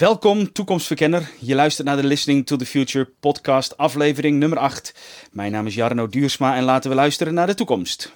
Welkom, toekomstverkenner. Je luistert naar de Listening to the Future podcast, aflevering nummer 8. Mijn naam is Jarno Duursma en laten we luisteren naar de toekomst.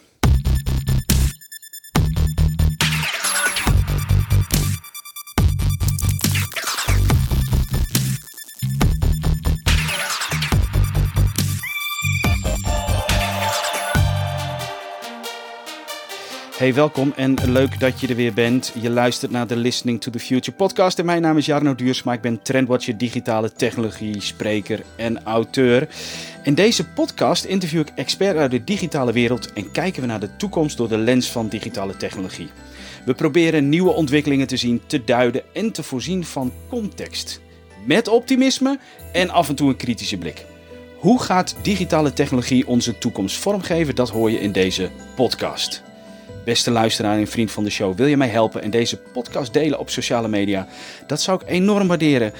Hey, welkom en leuk dat je er weer bent. Je luistert naar de Listening to the Future podcast en mijn naam is Jarno Duursma. Ik ben trendwatcher, digitale technologie, spreker en auteur. In deze podcast interview ik experts uit de digitale wereld en kijken we naar de toekomst door de lens van digitale technologie. We proberen nieuwe ontwikkelingen te zien, te duiden en te voorzien van context. Met optimisme en af en toe een kritische blik. Hoe gaat digitale technologie onze toekomst vormgeven? Dat hoor je in deze podcast. Beste luisteraar en vriend van de show, wil je mij helpen en deze podcast delen op sociale media? Dat zou ik enorm waarderen.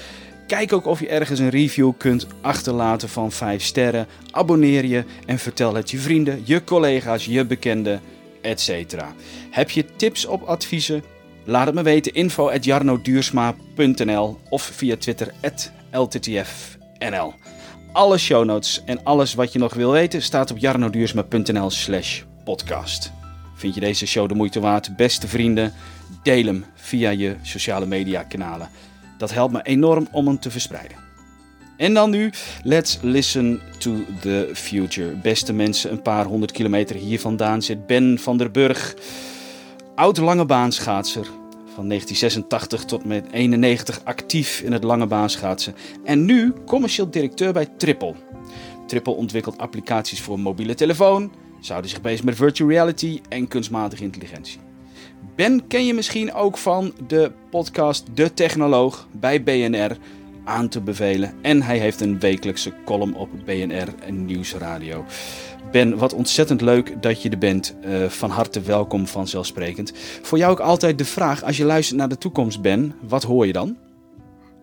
Kijk ook of je ergens een review kunt achterlaten van 5 sterren. Abonneer je en vertel het je vrienden, je collega's, je bekenden, etc. Heb je tips of adviezen? Laat het me weten. Info of via Twitter lttfnl. Alle show notes en alles wat je nog wil weten staat op jarnoduursma.nl slash podcast. Vind je deze show de moeite waard? Beste vrienden, deel hem via je sociale media kanalen. Dat helpt me enorm om hem te verspreiden. En dan nu, let's listen to the future. Beste mensen, een paar honderd kilometer hier vandaan zit Ben van der Burg. Oud lange baanschaatser. Van 1986 tot met 91 actief in het lange baanschaatsen. En nu commercieel directeur bij Triple. Triple ontwikkelt applicaties voor mobiele telefoon, zouden zich bezig met virtual reality en kunstmatige intelligentie. Ben ken je misschien ook van de podcast De Technoloog bij BNR aan te bevelen. En hij heeft een wekelijkse column op BNR Nieuwsradio. Ben, wat ontzettend leuk dat je er bent. Uh, van harte welkom vanzelfsprekend. Voor jou ook altijd de vraag, als je luistert naar de toekomst, Ben, wat hoor je dan?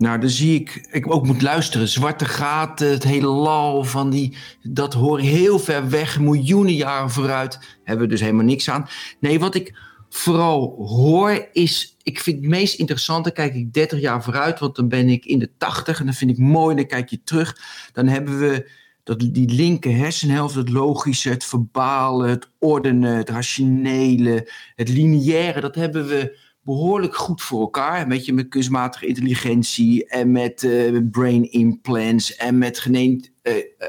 Nou, dan zie ik, ik ook moet luisteren. Zwarte gaten, het hele lal van die, dat hoor heel ver weg, miljoenen jaren vooruit. Hebben we dus helemaal niks aan. Nee, wat ik vooral hoor is, ik vind het meest interessante, kijk ik 30 jaar vooruit, want dan ben ik in de 80 en dan vind ik mooi, dan kijk je terug. Dan hebben we dat, die linker hersenhelft, het logische, het verbale, het ordenen, het rationele, het lineaire, dat hebben we behoorlijk goed voor elkaar. Weet je, met kunstmatige intelligentie en met uh, brain implants en met, uh,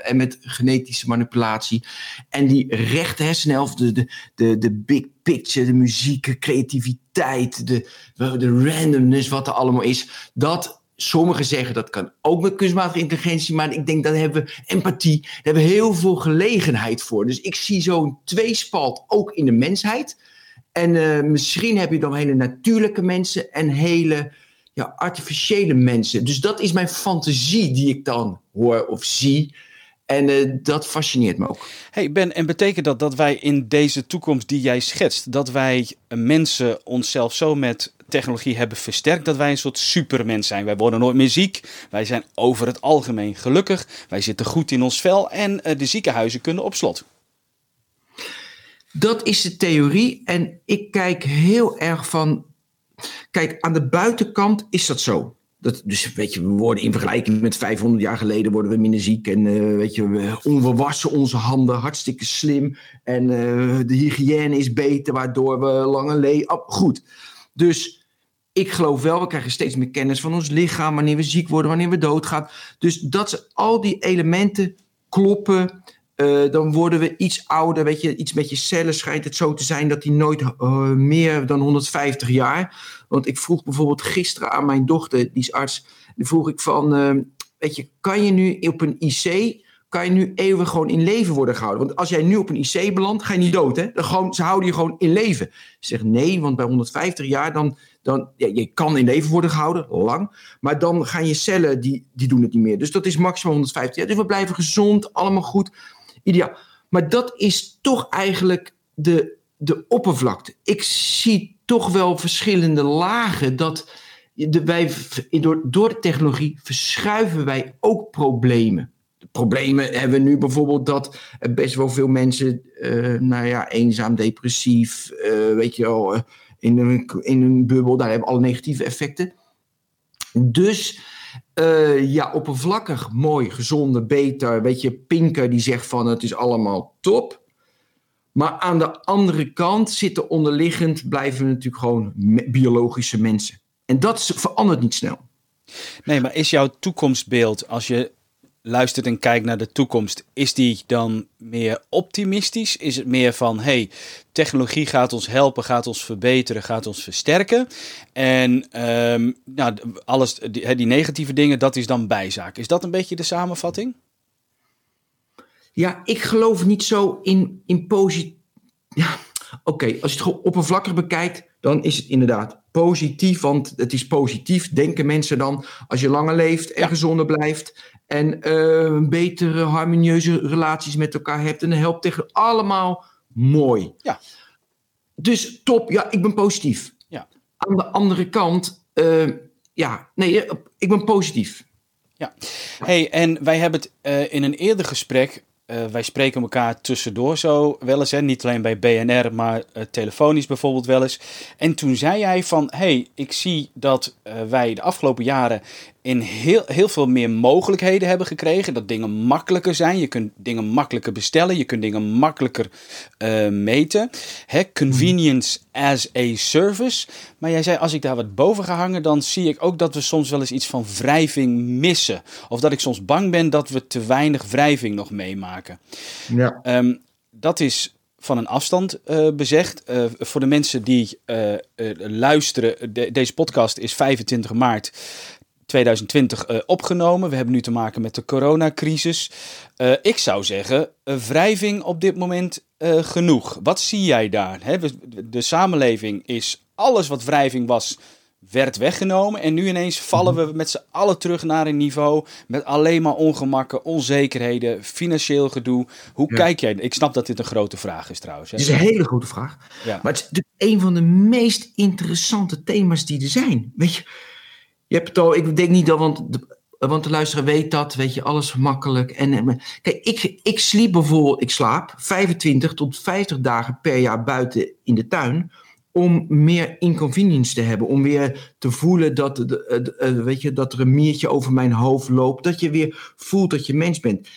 en met genetische manipulatie. En die rechte hersenhelft, de, de, de, de big picture, de muziek, de creativiteit, de, de randomness, wat er allemaal is. Dat Sommigen zeggen dat kan ook met kunstmatige intelligentie, maar ik denk dat hebben we empathie, daar hebben we heel veel gelegenheid voor. Dus ik zie zo'n tweespalt ook in de mensheid. En uh, misschien heb je dan hele natuurlijke mensen en hele ja, artificiële mensen. Dus dat is mijn fantasie die ik dan hoor of zie. En uh, dat fascineert me ook. Hey Ben, en betekent dat dat wij in deze toekomst die jij schetst, dat wij mensen onszelf zo met technologie hebben versterkt, dat wij een soort supermens zijn? Wij worden nooit meer ziek, wij zijn over het algemeen gelukkig, wij zitten goed in ons vel en de ziekenhuizen kunnen op slot. Dat is de theorie. En ik kijk heel erg van. Kijk, aan de buitenkant is dat zo. Dat, dus weet je, we worden in vergelijking met 500 jaar geleden worden we minder ziek. En uh, weet je, we, we wassen onze handen hartstikke slim. En uh, de hygiëne is beter, waardoor we langer leven. Oh, goed. Dus ik geloof wel, we krijgen steeds meer kennis van ons lichaam. Wanneer we ziek worden, wanneer we doodgaan. Dus dat al die elementen kloppen. Uh, dan worden we iets ouder, weet je, iets met je cellen schijnt het zo te zijn dat die nooit uh, meer dan 150 jaar. Want ik vroeg bijvoorbeeld gisteren aan mijn dochter, die is arts, die vroeg ik van, uh, weet je, kan je nu op een IC, kan je nu eeuwig gewoon in leven worden gehouden? Want als jij nu op een IC belandt, ga je niet dood, hè? Dan gewoon, ze houden je gewoon in leven. Ze zegt nee, want bij 150 jaar dan, dan je kan in leven worden gehouden, lang, maar dan gaan je cellen, die, die doen het niet meer. Dus dat is maximaal 150 jaar. Dus we blijven gezond, allemaal goed ideaal. Maar dat is toch eigenlijk de, de oppervlakte. Ik zie toch wel verschillende lagen dat de, wij, door, door de technologie verschuiven wij ook problemen. Problemen hebben we nu bijvoorbeeld dat best wel veel mensen, uh, nou ja, eenzaam, depressief, uh, weet je wel, uh, in, een, in een bubbel, daar hebben alle negatieve effecten. Dus uh, ja, oppervlakkig, mooi, gezonde, beter. Weet je, Pinker die zegt van het is allemaal top. Maar aan de andere kant zitten onderliggend, blijven natuurlijk gewoon biologische mensen. En dat verandert niet snel. Nee, maar is jouw toekomstbeeld, als je luistert en kijkt naar de toekomst, is die dan meer optimistisch? Is het meer van, hey, technologie gaat ons helpen, gaat ons verbeteren, gaat ons versterken. En um, nou, alles, die, die negatieve dingen, dat is dan bijzaak. Is dat een beetje de samenvatting? Ja, ik geloof niet zo in, in positief. Ja, oké, als je het gewoon oppervlakkig bekijkt, dan is het inderdaad positief. Want het is positief, denken mensen dan, als je langer leeft en gezonder blijft. En uh, betere, harmonieuze relaties met elkaar hebt. En dat helpt tegen allemaal mooi. Ja. Dus top, ja, ik ben positief. Ja. Aan de andere kant, uh, ja, nee, ik ben positief. Ja, hey, en wij hebben het uh, in een eerder gesprek uh, wij spreken elkaar tussendoor zo wel eens. Hè? Niet alleen bij BNR, maar uh, telefonisch bijvoorbeeld wel eens. En toen zei hij van, hey, ik zie dat uh, wij de afgelopen jaren in heel, heel veel meer mogelijkheden hebben gekregen. Dat dingen makkelijker zijn. Je kunt dingen makkelijker bestellen. Je kunt dingen makkelijker uh, meten. Hè, convenience as a service. Maar jij zei, als ik daar wat boven ga hangen, dan zie ik ook dat we soms wel eens iets van wrijving missen. Of dat ik soms bang ben dat we te weinig wrijving nog meemaken. Ja. Um, dat is van een afstand uh, bezegd. Uh, voor de mensen die uh, luisteren, de, deze podcast is 25 maart 2020 uh, opgenomen. We hebben nu te maken met de coronacrisis. Uh, ik zou zeggen, uh, wrijving op dit moment genoeg. Wat zie jij daar? De samenleving is alles wat wrijving was, werd weggenomen. En nu ineens vallen we met z'n allen terug naar een niveau met alleen maar ongemakken, onzekerheden, financieel gedoe. Hoe ja. kijk jij? Ik snap dat dit een grote vraag is trouwens. Hè? Het is een hele grote vraag. Ja. Maar het is een van de meest interessante thema's die er zijn. Weet je, je hebt het al, ik denk niet dat, want de, want de luisteraar weet dat, weet je, alles makkelijk. En, kijk, ik, ik sliep bijvoorbeeld, ik slaap 25 tot 50 dagen per jaar buiten in de tuin om meer inconvenience te hebben. Om weer te voelen dat, de, weet je, dat er een miertje over mijn hoofd loopt. Dat je weer voelt dat je mens bent.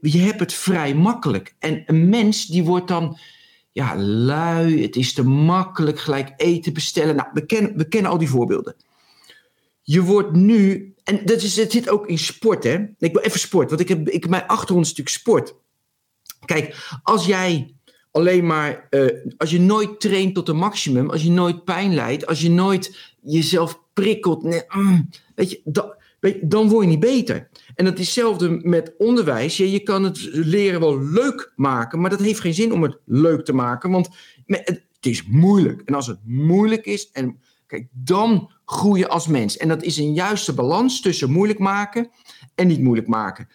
Je hebt het vrij makkelijk. En een mens die wordt dan ja, lui. Het is te makkelijk gelijk eten bestellen. Nou, we kennen, we kennen al die voorbeelden. Je wordt nu, en dat is, het zit ook in sport, hè? Ik wil even sport, want ik heb, ik, mijn achtergrond natuurlijk sport. Kijk, als jij alleen maar, uh, als je nooit traint tot een maximum, als je nooit pijn lijdt, als je nooit jezelf prikkelt, mm, weet je, dan, je, word je niet beter. En dat is hetzelfde met onderwijs. Ja, je kan het leren wel leuk maken, maar dat heeft geen zin om het leuk te maken, want het is moeilijk. En als het moeilijk is, en kijk, dan groeien als mens. En dat is een juiste balans tussen moeilijk maken en niet moeilijk maken.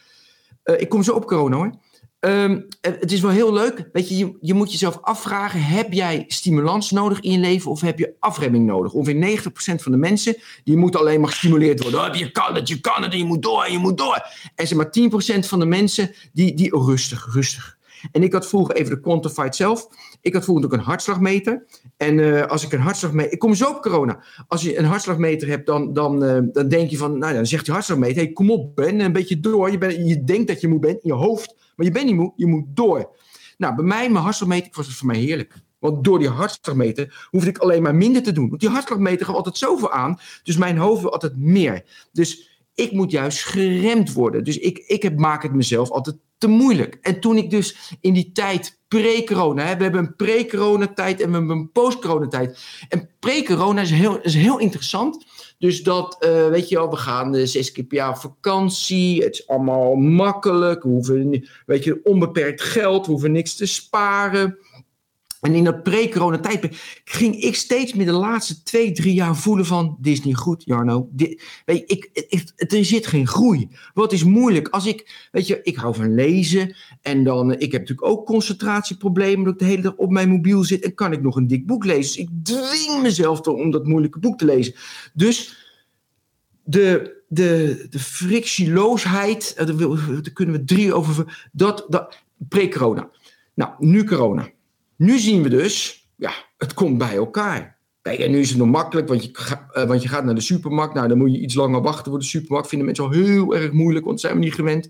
Uh, ik kom zo op corona hoor. Um, het is wel heel leuk. Weet je, je, je, moet jezelf afvragen: heb jij stimulans nodig in je leven of heb je afremming nodig? Ongeveer 90% van de mensen die moeten alleen maar gestimuleerd worden. Oh, je kan het, je kan het je moet door en je moet door. En zeg maar 10% van de mensen die, die oh, rustig, rustig. En ik had vroeger even de Quantified zelf. Ik had vroeger ook een hartslagmeter. En uh, als ik een hartslagmeter. Ik kom zo op corona. Als je een hartslagmeter hebt, dan, dan, uh, dan denk je van. Nou, dan zegt je hartslagmeter: hey, kom op, Ben. Een beetje door. Je, ben, je denkt dat je moe bent in je hoofd. Maar je bent niet moe, je moet door. Nou, bij mij, mijn hartslagmeter, was het voor mij heerlijk. Want door die hartslagmeter hoefde ik alleen maar minder te doen. Want die hartslagmeter gaf altijd zoveel aan. Dus mijn hoofd wil altijd meer. Dus ik moet juist geremd worden. Dus ik, ik heb, maak het mezelf altijd te moeilijk. En toen ik dus in die tijd pre-corona, we hebben een pre-corona-tijd en we hebben een post-corona-tijd. En pre-corona is heel, is heel interessant. Dus dat, uh, weet je wel, we gaan uh, zes keer per jaar vakantie. Het is allemaal makkelijk. We hoeven, weet je, onbeperkt geld. We hoeven niks te sparen. En in dat pre-corona-tijdperk ging ik steeds meer de laatste twee, drie jaar voelen van... dit is niet goed, Jarno. Dit, weet je, ik, ik, er zit geen groei. Wat is moeilijk? Als ik, weet je, ik hou van lezen. En dan, ik heb natuurlijk ook concentratieproblemen... dat ik de hele dag op mijn mobiel zit. En kan ik nog een dik boek lezen? Dus ik dwing mezelf om dat moeilijke boek te lezen. Dus de, de, de frictieloosheid... daar kunnen we drie over... Dat, dat, pre-corona. Nou, nu corona. Nu zien we dus, ja, het komt bij elkaar. Kijk, en nu is het nog makkelijk, want je, uh, want je gaat naar de supermarkt. Nou, dan moet je iets langer wachten voor de supermarkt. Vinden mensen al heel erg moeilijk, want zijn we niet gewend.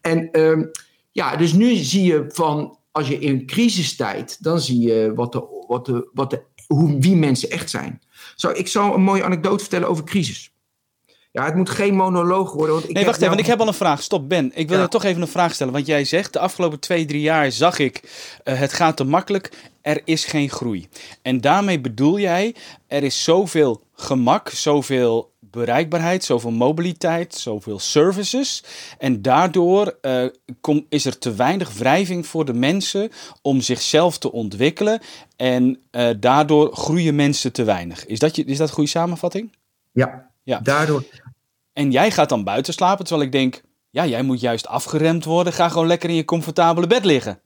En uh, ja, dus nu zie je van, als je in crisistijd, dan zie je wat de, wat de, wat de, hoe, wie mensen echt zijn. Zo, ik zal een mooie anekdote vertellen over crisis. Ja, het moet geen monoloog worden. Want ik nee, wacht even, want ik heb al een vraag. Stop, Ben. Ik wil er toch even een vraag stellen. Want jij zegt, de afgelopen twee, drie jaar zag ik, uh, het gaat te makkelijk, er is geen groei. En daarmee bedoel jij, er is zoveel gemak, zoveel bereikbaarheid, zoveel mobiliteit, zoveel services. En daardoor uh, kom, is er te weinig wrijving voor de mensen om zichzelf te ontwikkelen. En uh, daardoor groeien mensen te weinig. Is dat, je, is dat een goede samenvatting? Ja, ja. daardoor. En jij gaat dan buiten slapen, terwijl ik denk, ja, jij moet juist afgeremd worden. Ga gewoon lekker in je comfortabele bed liggen.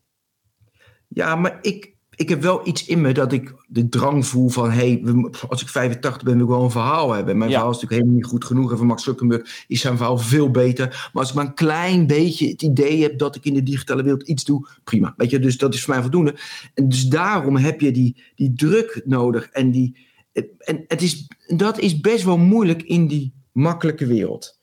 Ja, maar ik, ik heb wel iets in me dat ik de drang voel van... hey, als ik 85 ben, wil ik wel een verhaal hebben. Mijn verhaal is natuurlijk helemaal niet goed genoeg. En van Max Zuckerberg is zijn verhaal veel beter. Maar als ik maar een klein beetje het idee heb dat ik in de digitale wereld iets doe... prima, weet je, dus dat is voor mij voldoende. En dus daarom heb je die, die druk nodig. En, die, en het is, dat is best wel moeilijk in die makkelijke wereld.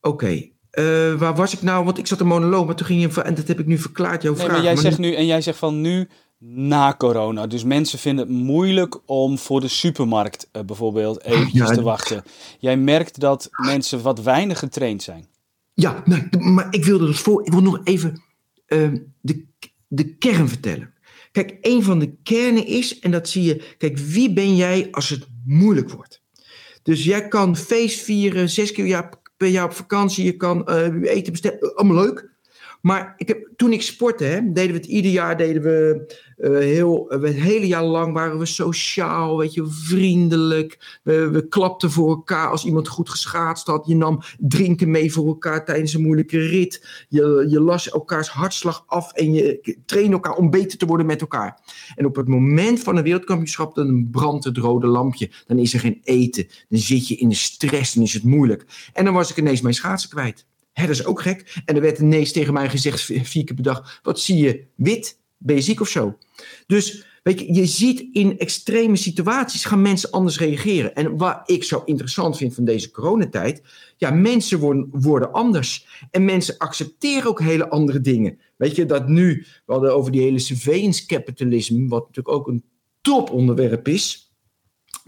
Oké, uh, waar was ik nou? Want ik zat een monoloog, maar toen ging je... En dat heb ik nu verklaard, jouw nee, vraag. Maar jij zegt nu, en jij zegt van nu na corona. Dus mensen vinden het moeilijk om voor de supermarkt uh, bijvoorbeeld eventjes te wachten. Jij merkt dat mensen wat weinig getraind zijn. Ja, nou, maar ik wilde dus voor. Ik wil nog even uh, de, de kern vertellen. Kijk, een van de kernen is, en dat zie je. Kijk, wie ben jij als het moeilijk wordt? Dus jij kan feest vieren, zes keer per jaar op vakantie. Je kan uh, eten bestellen. Allemaal leuk. Maar ik heb, toen ik sportte, hè, deden we het ieder jaar, deden we uh, heel, uh, het hele jaar lang waren we sociaal, weet je, vriendelijk. We, we klapten voor elkaar als iemand goed geschaatst had. Je nam drinken mee voor elkaar tijdens een moeilijke rit. Je, je las elkaars hartslag af en je trainde elkaar om beter te worden met elkaar. En op het moment van een wereldkampioenschap, dan brandt het rode lampje. Dan is er geen eten. Dan zit je in de stress en is het moeilijk. En dan was ik ineens mijn schaatsen kwijt. Hè, dat is ook gek. En er werd ineens tegen mij gezegd vier keer per dag: Wat zie je wit? Ben je ziek of zo? Dus weet je, je ziet in extreme situaties gaan mensen anders reageren. En wat ik zo interessant vind van deze coronatijd, ja, mensen worden, worden anders. En mensen accepteren ook hele andere dingen. Weet je, dat nu, we hadden over die hele surveillance capitalism, wat natuurlijk ook een toponderwerp is.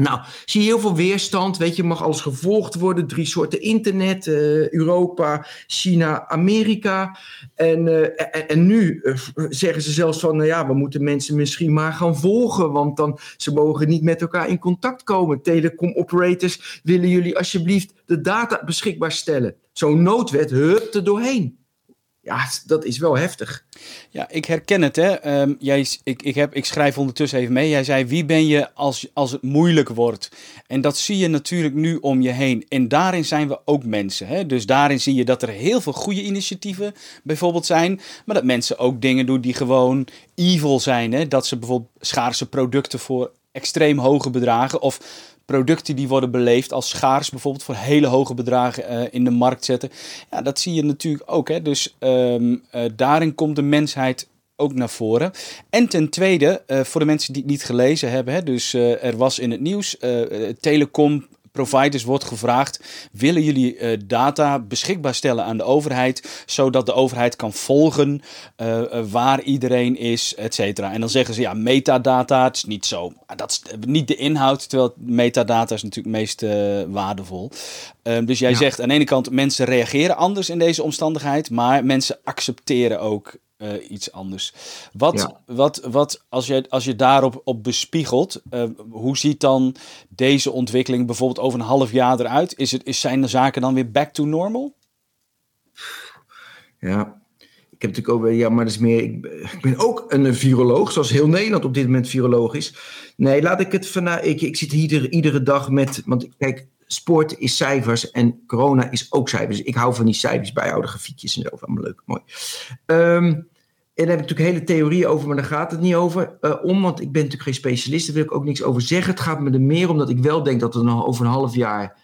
Nou, zie je heel veel weerstand. Weet je, mag alles gevolgd worden. Drie soorten internet: uh, Europa, China, Amerika. En, uh, en, nu uh, zeggen ze zelfs van: nou ja, we moeten mensen misschien maar gaan volgen. Want dan ze mogen niet met elkaar in contact komen. Telecom operators, willen jullie alsjeblieft de data beschikbaar stellen? Zo'n noodwet, hup er doorheen ja, dat is wel heftig. Ja, ik herken het. Hè. Um, jij, ik, ik, heb, ik schrijf ondertussen even mee. Jij zei, wie ben je als, als het moeilijk wordt? En dat zie je natuurlijk nu om je heen. En daarin zijn we ook mensen. Hè. Dus daarin zie je dat er heel veel goede initiatieven bijvoorbeeld zijn. Maar dat mensen ook dingen doen die gewoon evil zijn. Hè. Dat ze bijvoorbeeld schaarse producten voor extreem hoge bedragen of producten die worden beleefd als schaars, bijvoorbeeld voor hele hoge bedragen uh, in de markt zetten. Ja, dat zie je natuurlijk ook. Hè? Dus um, uh, daarin komt de mensheid ook naar voren. En ten tweede, uh, voor de mensen die het niet gelezen hebben, hè, dus er was in het nieuws, Telecom providers wordt gevraagd: willen jullie uh, data beschikbaar stellen aan de overheid, zodat de overheid kan volgen uh, waar iedereen is, et cetera. En dan zeggen ze ja, metadata, het is niet zo. Dat is niet de inhoud, terwijl metadata is natuurlijk het meest waardevol. Uh, dus jij ja. zegt aan de ene kant mensen reageren anders in deze omstandigheid, maar mensen accepteren ook uh, iets anders. Wat, ja. wat, wat als, je, als je daarop op bespiegelt, uh, hoe ziet dan deze ontwikkeling bijvoorbeeld over een half jaar eruit? Is het, is, zijn de zaken dan weer back to normal? Ja, ik heb natuurlijk ook, ja, maar dat is meer, ik, ik, ben ook een viroloog, zoals heel Nederland op dit moment viroloog is. Nee, laat ik het vanuit, ik, ik zit hier iedere dag met, want kijk, sport is cijfers en corona is ook cijfers. Ik hou van die cijfers bijhouden, grafiekjes en zo. Allemaal leuk, mooi. Um, en daar heb ik natuurlijk hele theorieën over, maar daar gaat het niet over uh, om. Want ik ben natuurlijk geen specialist, daar wil ik ook niks over zeggen. Het gaat me er meer om dat ik wel denk dat er nog over een half jaar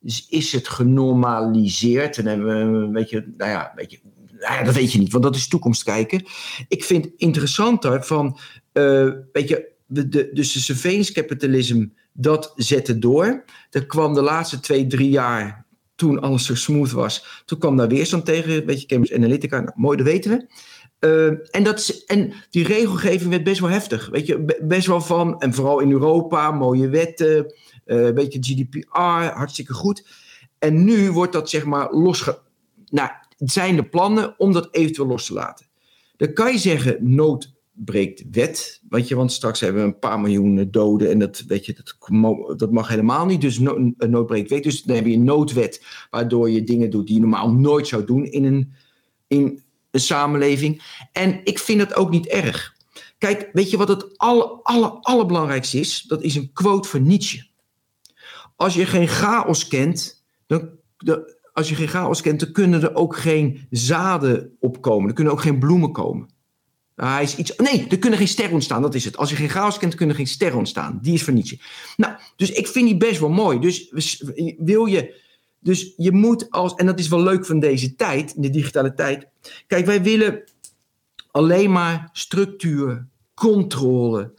dus is het genormaliseerd. En hebben we een beetje, nou ja, een beetje, nou ja, dat weet je niet, want dat is toekomst kijken. Ik vind interessanter van, uh, weet je, de, de, dus de surveillance capitalism, dat zette door. Er kwam de laatste twee, drie jaar, toen alles zo smooth was, toen kwam daar weerstand tegen. Weet je, Cambridge Analytica, nou, mooi, dat weten we. Uh, en, dat, en die regelgeving werd best wel heftig. Weet je, best wel van, en vooral in Europa, mooie wetten, uh, weet je, GDPR, hartstikke goed. En nu wordt dat zeg maar losge... Nou, het zijn de plannen om dat eventueel los te laten. Dan kan je zeggen, nood breekt wet. Weet je, want straks hebben we een paar miljoen doden en dat, weet je, dat, dat mag helemaal niet. Dus no, nood breekt wet. Dus dan heb je een noodwet waardoor je dingen doet die je normaal nooit zou doen in een, in een samenleving. En ik vind dat ook niet erg. Kijk, weet je wat het aller, aller, allerbelangrijkste is? Dat is een quote van Nietzsche. Als je geen chaos kent, dan, de, als je geen chaos kent, dan kunnen er ook geen zaden opkomen. Er kunnen ook geen bloemen komen. Nou, is. Nee, er kunnen geen sterren ontstaan. Dat is het. Als je geen chaos kent, kunnen geen sterren ontstaan. Die is van Nietzsche. Nou, dus ik vind die best wel mooi. Dus wil je. Dus je moet als. En dat is wel leuk van deze tijd, in de digitale tijd. Kijk, wij willen alleen maar structuur, controle,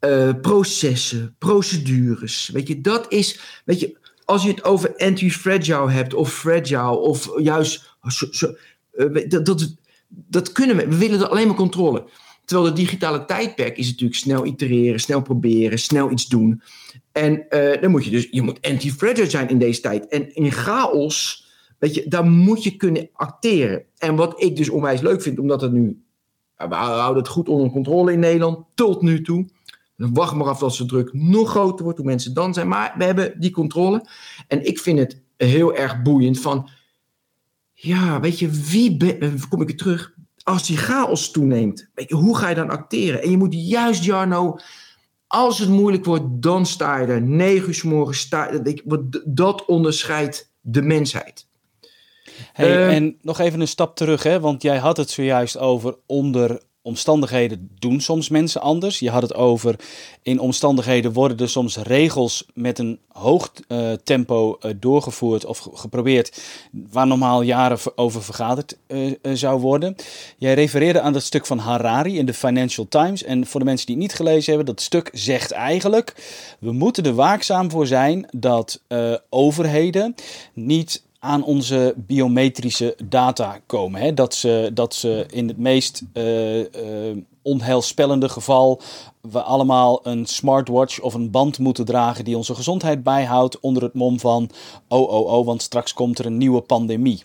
uh, processen, procedures. Weet je, dat is. Weet je, als je het over anti-fragile hebt, of fragile, of juist. Zo, zo, uh, dat, dat, dat kunnen we. We willen alleen maar controle. Terwijl de digitale tijdperk is natuurlijk snel itereren, snel proberen, snel iets doen. En uh, dan moet je dus, je moet anti-fragile zijn in deze tijd. En in chaos, weet je, daar moet je kunnen acteren. En wat ik dus onwijs leuk vind, omdat het nu, we houden het goed onder controle in Nederland, tot nu toe. Dan wacht maar af dat de druk nog groter wordt, hoe mensen dan zijn. Maar we hebben die controle. En ik vind het heel erg boeiend van, ja, weet je, wie eh, kom ik weer terug? Als die chaos toeneemt, weet je, hoe ga je dan acteren? En je moet juist, Jarno, als het moeilijk wordt, dan sta je er. Negen uur s morgens sta je, dat onderscheidt de mensheid. Hey, uh, en nog even een stap terug, hè? want jij had het zojuist over onder omstandigheden doen soms mensen anders. Je had het over in omstandigheden worden er soms regels met een hoog uh, tempo uh, doorgevoerd of geprobeerd waar normaal jaren over vergaderd uh, zou worden. Jij refereerde aan dat stuk van Harari in de Financial Times en voor de mensen die het niet gelezen hebben, dat stuk zegt eigenlijk we moeten er waakzaam voor zijn dat overheden niet aan onze biometrische data komen. Hè? Dat, ze, dat ze in het meest uh, uh, onheilspellende geval we allemaal een smartwatch of een band moeten dragen die onze gezondheid bijhoudt onder het mom van oh oh oh, want straks komt er een nieuwe pandemie.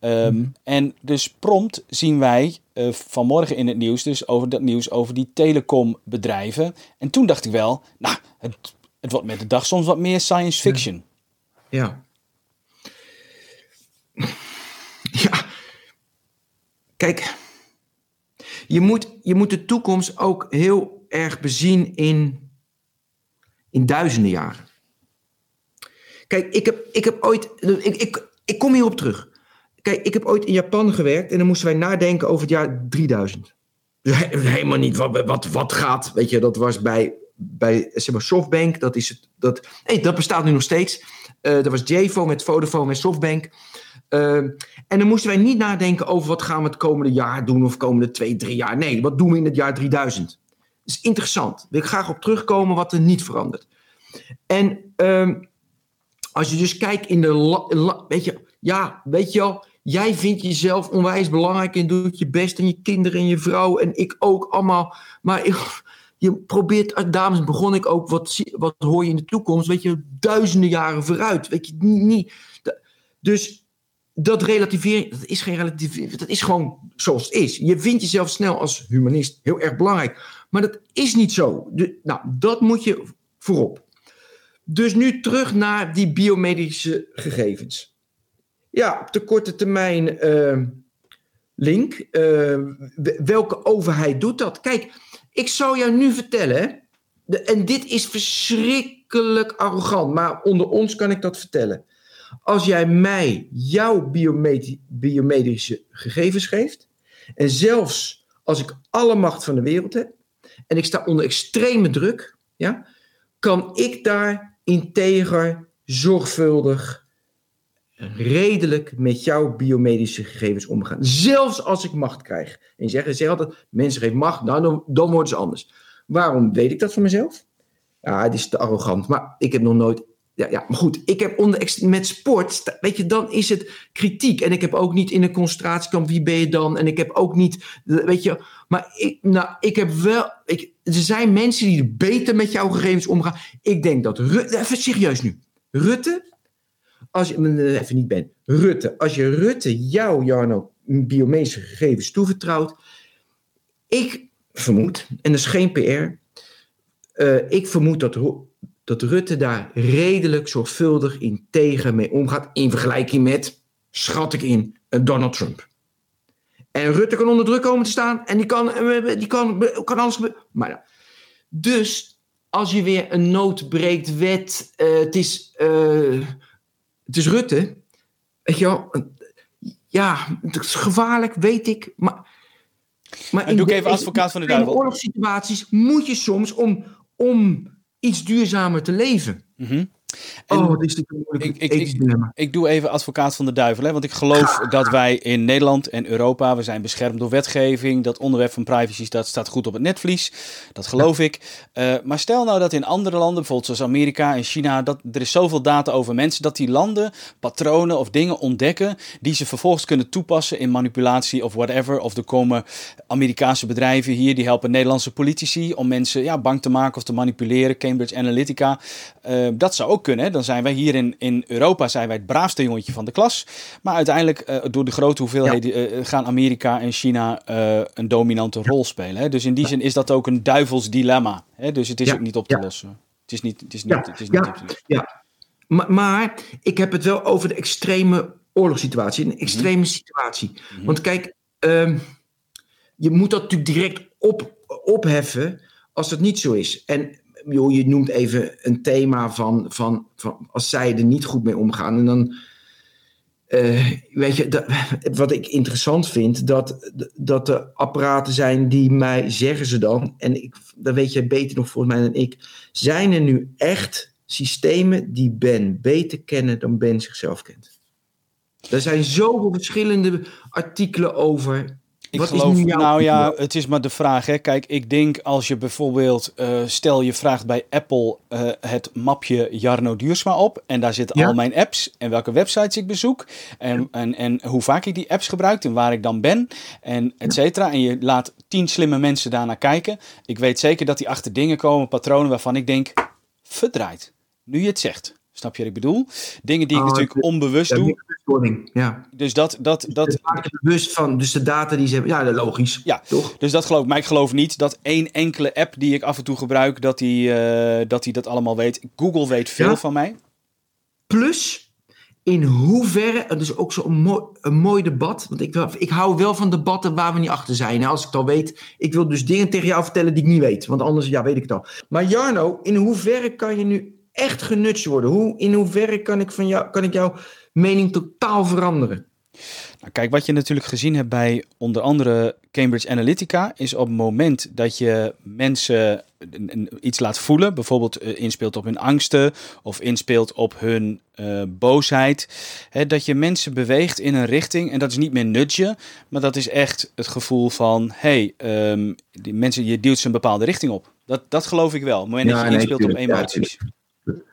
Um, mm. En dus prompt zien wij uh, vanmorgen in het nieuws, dus over dat nieuws over die telecombedrijven. En toen dacht ik wel, nou, het, het wordt met de dag soms wat meer science fiction. ja. ja. Ja. Kijk, je moet, je moet de toekomst ook heel erg bezien in, in duizenden jaren. Kijk, ik heb, ik heb ooit. Ik, ik, ik kom hierop terug. Kijk, ik heb ooit in Japan gewerkt en dan moesten wij nadenken over het jaar 3000. Dus helemaal niet wat, wat, wat gaat. Weet je, dat was bij, bij zeg maar Softbank. Dat, is het, dat, hey, dat bestaat nu nog steeds. Uh, dat was JVO met Vodafone en Softbank. Uh, en dan moesten wij niet nadenken over wat gaan we het komende jaar doen of komende twee, drie jaar. Nee, wat doen we in het jaar 3000? Dat is interessant. Daar wil ik graag op terugkomen wat er niet verandert. En uh, als je dus kijkt in de. weet je, ja, weet je wel. Jij vindt jezelf onwijs belangrijk en doet je best. En je kinderen en je vrouw en ik ook allemaal. Maar je probeert, dames, begon ik ook, wat, wat hoor je in de toekomst? Weet je, duizenden jaren vooruit. Weet je, niet. dus dat relativeren, dat is geen relativering, dat is gewoon zoals het is. Je vindt jezelf snel als humanist heel erg belangrijk, maar dat is niet zo. Nou, dat moet je voorop. Dus nu terug naar die biomedische gegevens. Ja, op de korte termijn uh, link. Uh, welke overheid doet dat? Kijk, ik zou jou nu vertellen, en dit is verschrikkelijk arrogant, maar onder ons kan ik dat vertellen. Als jij mij jouw biomedische gegevens geeft, en zelfs als ik alle macht van de wereld heb, en ik sta onder extreme druk, ja, kan ik daar integer, zorgvuldig, redelijk met jouw biomedische gegevens omgaan. Zelfs als ik macht krijg. En je zegt, zeg altijd, mensen geven macht, nou, dan, dan worden ze anders. Waarom weet ik dat van mezelf? Ja, het is te arrogant. Maar ik heb nog nooit. Ja, ja maar goed, ik heb onder, met sport, weet je, dan is het kritiek. En ik heb ook niet in een concentratiekamp, wie ben je dan? En ik heb ook niet, weet je, maar ik, nou, ik heb wel, ik, er zijn mensen die beter met jouw gegevens omgaan. Ik denk dat, Rutte, even serieus nu, Rutte, als je, even niet ben, Rutte, als je Rutte jou, Jarno, biometrische gegevens toevertrouwt, ik vermoed, en dat is geen PR, uh, ik vermoed dat, dat Rutte daar redelijk zorgvuldig integer mee omgaat. In vergelijking met, schat ik in, Donald Trump. En Rutte kan onder druk komen te staan en die kan, die kan, kan alles gebeuren. Maar, dus als je weer een nood breekt wet, uh, het, is, uh, het is Rutte. Weet je wel, ja, het is gevaarlijk, weet ik. Maar, maar en doe ik even advocaat van de duivel. In oorlogssituaties moet je soms om om iets duurzamer te leven. Mm oh, dat is natuurlijk ik, ik, ik, ik, doe even advocaat van de duivel. Hè, want ik geloof dat wij in Nederland en Europa, we zijn beschermd door wetgeving. Dat onderwerp van privacy dat staat goed op het netvlies. Dat geloof ik. Uh, maar stel nou dat in andere landen, bijvoorbeeld zoals Amerika en China, dat er is zoveel data over mensen, dat die landen patronen of dingen ontdekken die ze vervolgens kunnen toepassen in manipulatie of whatever. Of er komen Amerikaanse bedrijven hier, die helpen Nederlandse politici om mensen ja, bang te maken of te manipuleren. Cambridge Analytica. Uh, dat zou ook kunnen. Dan zijn wij hier in, in Europa zijn wij het braafste jongetje van de klas. Maar uiteindelijk, uh, door de grote hoeveelheden, ja. uh, gaan Amerika en China uh, een dominante rol spelen. Hè? Dus in die zin is dat ook een duivels dilemma. Hè? Dus het is ook niet op te lossen. Het is niet, het is niet, het is niet op te lossen. Ja, maar, maar ik heb het wel over de extreme oorlogssituatie. Een extreme mm -hmm. situatie. Mm -hmm. Want kijk, um, je moet dat natuurlijk direct op, opheffen als het niet zo is. En je noemt even een thema van, van, van als zij er niet goed mee omgaan. En dan, uh, weet je, wat ik interessant vind, dat, dat er apparaten zijn die mij, zeggen ze dan, en ik, dat weet jij beter nog volgens mij dan ik, zijn er nu echt systemen die Ben beter kennen dan Ben zichzelf kent? Er zijn zoveel verschillende artikelen over. Ik Wat geloof, nou ja, het is maar de vraag. Hè. Kijk, ik denk als je bijvoorbeeld, uh, stel je vraagt bij Apple uh, het mapje Jarno Duursma op. En daar zitten ja? al mijn apps en welke websites ik bezoek. En, ja. en, en hoe vaak ik die apps gebruik en waar ik dan ben. En et cetera. En je laat tien slimme mensen daarnaar kijken. Ik weet zeker dat die achter dingen komen, patronen waarvan ik denk, verdraaid. Nu je het zegt. Snap je wat ik bedoel? Dingen die ik oh, natuurlijk de, onbewust doe. Ja. Dus dat. dat, dat dus bewust van, dus de data die ze hebben. Ja, logisch. Ja, toch? Dus dat geloof ik. Maar ik geloof niet dat één enkele app die ik af en toe gebruik, dat die, uh, dat, die dat allemaal weet. Google weet veel ja. van mij. Plus, in hoeverre, dat is ook zo'n mooi, een mooi debat. Want ik, ik hou wel van debatten waar we niet achter zijn. Als ik het al weet, ik wil dus dingen tegen jou vertellen die ik niet weet. Want anders, ja, weet ik het al. Maar Jarno, in hoeverre kan je nu echt genutst worden? Hoe, in hoeverre kan ik, van jou, kan ik jouw mening totaal veranderen? Nou, kijk, wat je natuurlijk gezien hebt bij onder andere Cambridge Analytica, is op het moment dat je mensen iets laat voelen, bijvoorbeeld uh, inspeelt op hun angsten of inspeelt op hun uh, boosheid, hè, dat je mensen beweegt in een richting en dat is niet meer nudgen, maar dat is echt het gevoel van, hey, um, die mensen, je duwt ze een bepaalde richting op. Dat, dat geloof ik wel, op het moment ja, dat je nee, inspeelt op emoties. Ja,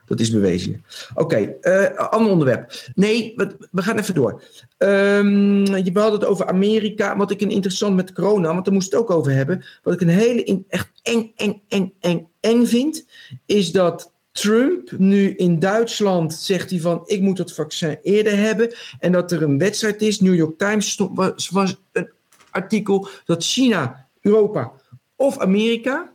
dat is bewezen. Oké, uh, ander onderwerp. Nee, we, gaan even door. Um, je had het over Amerika. Wat ik een interessant met corona, want daar moest het ook over hebben. Wat ik een hele in, echt eng, eng, eng, eng, eng vind, is dat Trump nu in Duitsland zegt hij van ik moet het vaccin eerder hebben. En dat er een wedstrijd is. New York Times was een artikel dat China, Europa of Amerika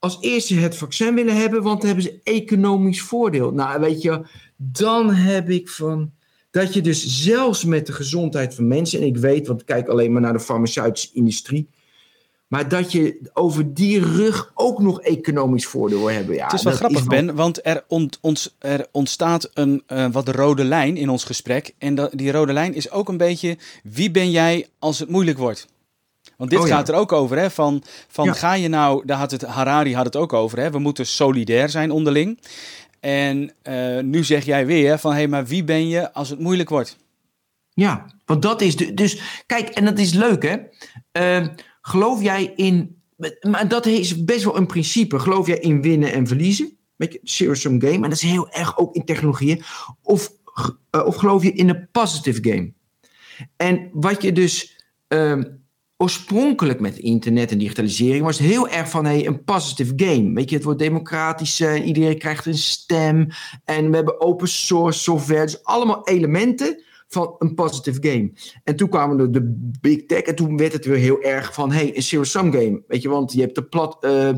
als eerste het vaccin willen hebben, want dan hebben ze economisch voordeel. Nou, weet je, dan heb ik van. Dat je dus zelfs met de gezondheid van mensen, en ik weet, want ik kijk alleen maar naar de farmaceutische industrie. Maar dat je over die rug ook nog economisch voordeel wil hebben. Ja, het is wel grappig, is wel... Ben, want er, ont, ont, er ontstaat een uh, wat rode lijn in ons gesprek. En dat, die rode lijn is ook een beetje: wie ben jij als het moeilijk wordt? Want dit oh, gaat ja. er ook over, hè? Van, van ja. ga je nou, daar had het, Harari had het ook over, hè? We moeten solidair zijn onderling. En uh, nu zeg jij weer van, hé, hey, maar wie ben je als het moeilijk wordt? Ja, want dat is de, dus, kijk, en dat is leuk, hè? Uh, geloof jij in maar dat is best wel een principe. Geloof jij in winnen en verliezen? Weet je, zero-sum game. En dat is heel erg ook in technologieën. Of, uh, of geloof je in een positive game? En wat je dus uh, oorspronkelijk met internet en digitalisering was heel erg van hey, een positive game. Weet je, het wordt democratisch, uh, iedereen krijgt een stem. En we hebben open source software. Dus allemaal elementen van een positive game. En toen kwamen de, de big tech en toen werd het weer heel erg van hey, een zero-sum game. Weet je, want je hebt de plat, uh,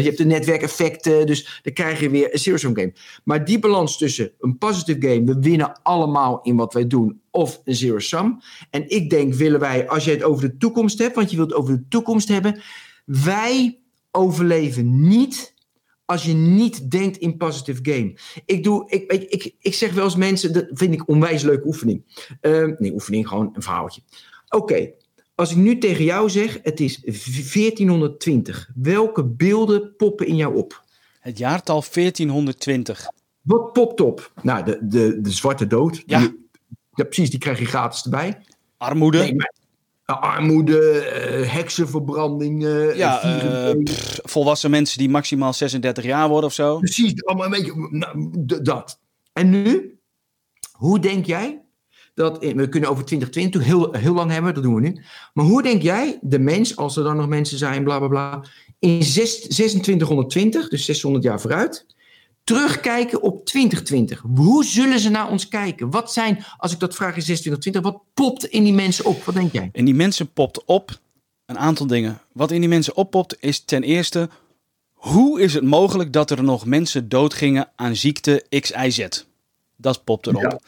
je hebt de netwerkeffecten, dus dan krijg je weer een zero-sum game. Maar die balans tussen een positive game, we winnen allemaal in wat wij doen, of een zero-sum. En ik denk, willen wij, als je het over de toekomst hebt, want je wilt het over de toekomst hebben, wij overleven niet als je niet denkt in positive game. Ik, doe, ik, ik, ik, zeg wel eens mensen, dat vind ik onwijs leuke oefening. Uh, nee, oefening, gewoon een verhaaltje. Oké, als ik nu tegen jou zeg, het is 1420. Welke beelden poppen in jou op? Het jaartal 1420. Wat popt op? Nou, de, de, de zwarte dood. Ja. Die, ja, precies, die krijg je gratis erbij. Armoede. Nee, maar, armoede, uh, heksenverbranding. Uh, ja, uh, pff, volwassen mensen die maximaal 36 jaar worden of zo. Precies, allemaal een beetje nou, dat. En nu, hoe denk jij dat, we kunnen over 2020 heel, heel lang hebben, dat doen we nu. Maar hoe denk jij, de mens, als er dan nog mensen zijn, bla bla bla, in 6, 2620, dus 600 jaar vooruit, terugkijken op 2020. Hoe zullen ze naar ons kijken? Wat zijn, als ik dat vraag in 2620, wat popt in die mensen op? Wat denk jij? In die mensen popt op een aantal dingen. Wat in die mensen oppopt is ten eerste, hoe is het mogelijk dat er nog mensen doodgingen aan ziekte XIZ? Dat popt erop. Ja,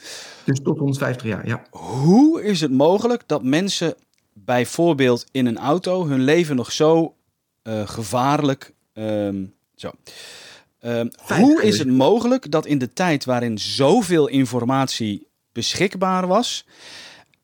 dus tot 150 jaar, ja. Hoe is het mogelijk dat mensen bijvoorbeeld in een auto hun leven nog zo uh, gevaarlijk. Um, zo. Um, hoe is het mogelijk dat in de tijd waarin zoveel informatie beschikbaar was,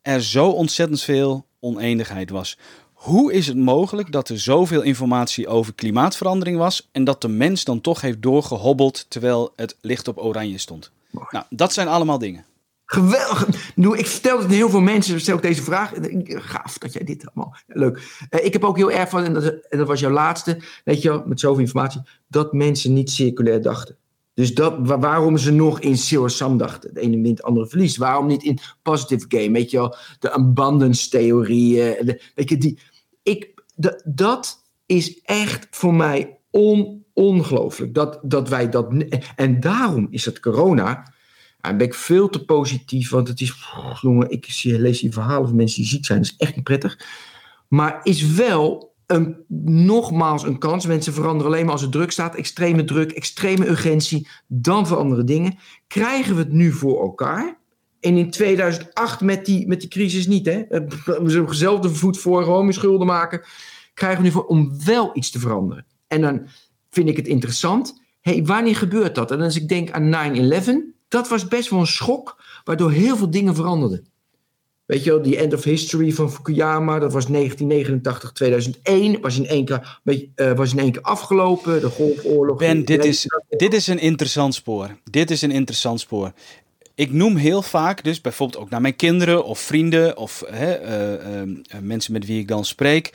er zo ontzettend veel oneenigheid was? Hoe is het mogelijk dat er zoveel informatie over klimaatverandering was en dat de mens dan toch heeft doorgehobbeld terwijl het licht op oranje stond? Nou, dat zijn allemaal dingen. Geweldig. Ik vertel het heel veel mensen, stel ik deze vraag. Gaaf dat jij dit allemaal. Leuk. Uh, ik heb ook heel erg van, en dat, dat was jouw laatste, weet je met zoveel informatie, dat mensen niet circulair dachten. Dus dat, waarom ze nog in sum dachten. De ene wint, de andere verliest. Waarom niet in positive game? Weet je de abundance theorieën. De, weet je, die, ik, de, dat is echt voor mij on, ongelooflijk. Dat, dat wij dat. En daarom is het corona dan ben ik veel te positief, want het is, jongen, ik zie, lees die verhalen van mensen die ziek zijn, dat is echt niet prettig. Maar is wel een, nogmaals een kans. Mensen veranderen alleen maar als het druk staat. Extreme druk, extreme urgentie, dan veranderen dingen. Krijgen we het nu voor elkaar? En in 2008 met die, met die crisis niet, hè? We zullen zelf de voet voor, gewoon schulden maken. Krijgen we nu voor om wel iets te veranderen. En dan vind ik het interessant. hey, wanneer gebeurt dat? En als ik denk aan 9-11, dat was best wel een schok, waardoor heel veel dingen veranderden. Weet je wel, die End of History van Fukuyama, dat was 1989, 2001, was in één keer, uh, was in één keer afgelopen, de Golfoorlog. Ben, dit is, dit is een interessant spoor. Dit is een interessant spoor. Ik noem heel vaak, dus bijvoorbeeld ook naar mijn kinderen of vrienden of hè, uh, uh, mensen met wie ik dan spreek.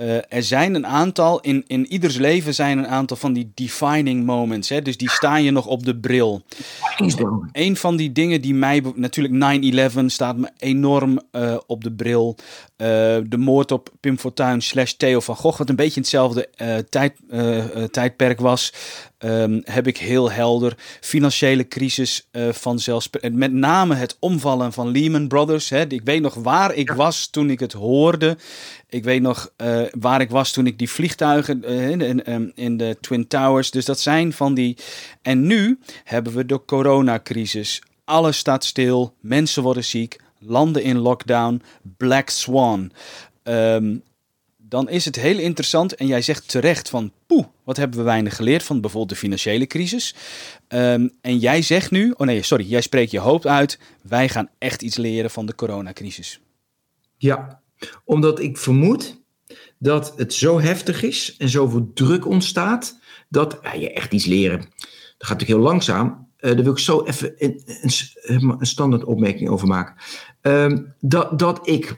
Uh, er zijn een aantal, in, in ieders leven zijn een aantal van die defining moments. Hè? Dus die staan je nog op de bril. Een van die dingen die mij, natuurlijk 9-11 staat me enorm uh, op de bril. Uh, de moord op Pim Fortuyn slash Theo van Gogh, wat een beetje hetzelfde tijd, tijdperk was. Um, heb ik heel helder. Financiële crisis zelfs. Met name het omvallen van Lehman Brothers. Hè. Ik weet nog waar ik was toen ik het hoorde. Ik weet nog uh, waar ik was toen ik die vliegtuigen in, in, in, de Twin Towers. Dus dat zijn van die. En nu hebben we de coronacrisis. Alles staat stil. Mensen worden ziek. Landen in lockdown. Black Swan. Um, dan is het heel interessant. En jij zegt terecht van, poeh, wat hebben we weinig geleerd van bijvoorbeeld de financiële crisis. Um, en jij zegt nu, oh nee, sorry, jij spreekt je hoop uit. Wij gaan echt iets leren van de coronacrisis. Ja, omdat ik vermoed dat het zo heftig is en zoveel druk ontstaat, dat ja, je echt iets leren. Dat gaat natuurlijk heel langzaam. Uh, daar wil ik zo even een, een, standaard over maken. Um, dat, dat ik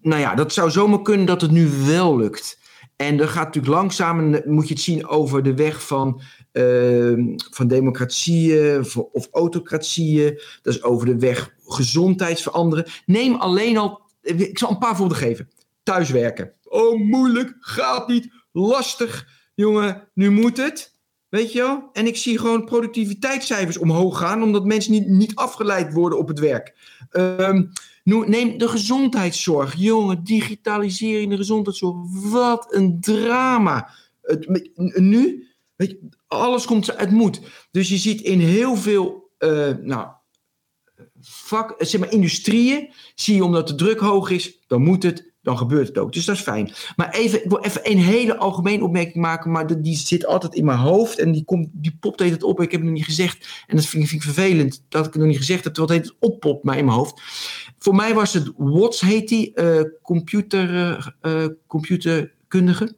nou ja, dat zou zomaar kunnen dat het nu wel lukt. En dat gaat natuurlijk langzaam, moet je het zien over de weg van, uh, van democratieën of autocratieën. Dat is over de weg gezondheidsveranderen. Neem alleen al, ik zal een paar voorbeelden geven. Thuiswerken. Oh, moeilijk, gaat niet, lastig. Jongen, nu moet het. Weet je wel? En ik zie gewoon productiviteitscijfers omhoog gaan, omdat mensen niet, niet afgeleid worden op het werk. Um, neem de gezondheidszorg. Jongen, digitalisering de gezondheidszorg. Wat een drama. Het, nu, weet je, alles komt uit moet. Dus je ziet in heel veel, uh, nou, zeg maar, industrieën, zie je omdat de druk hoog is, dan moet het, dan gebeurt het ook. Dus dat is fijn. Maar even, ik wil even een hele algemene opmerking maken, maar die zit altijd in mijn hoofd en die, komt, die popt het op. Ik heb het nog niet gezegd en dat vind, vind ik vervelend dat ik het nog niet gezegd heb, terwijl het oppopt maar in mijn hoofd. Voor mij was het Watts, heet die, uh, computer, uh, computerkundige.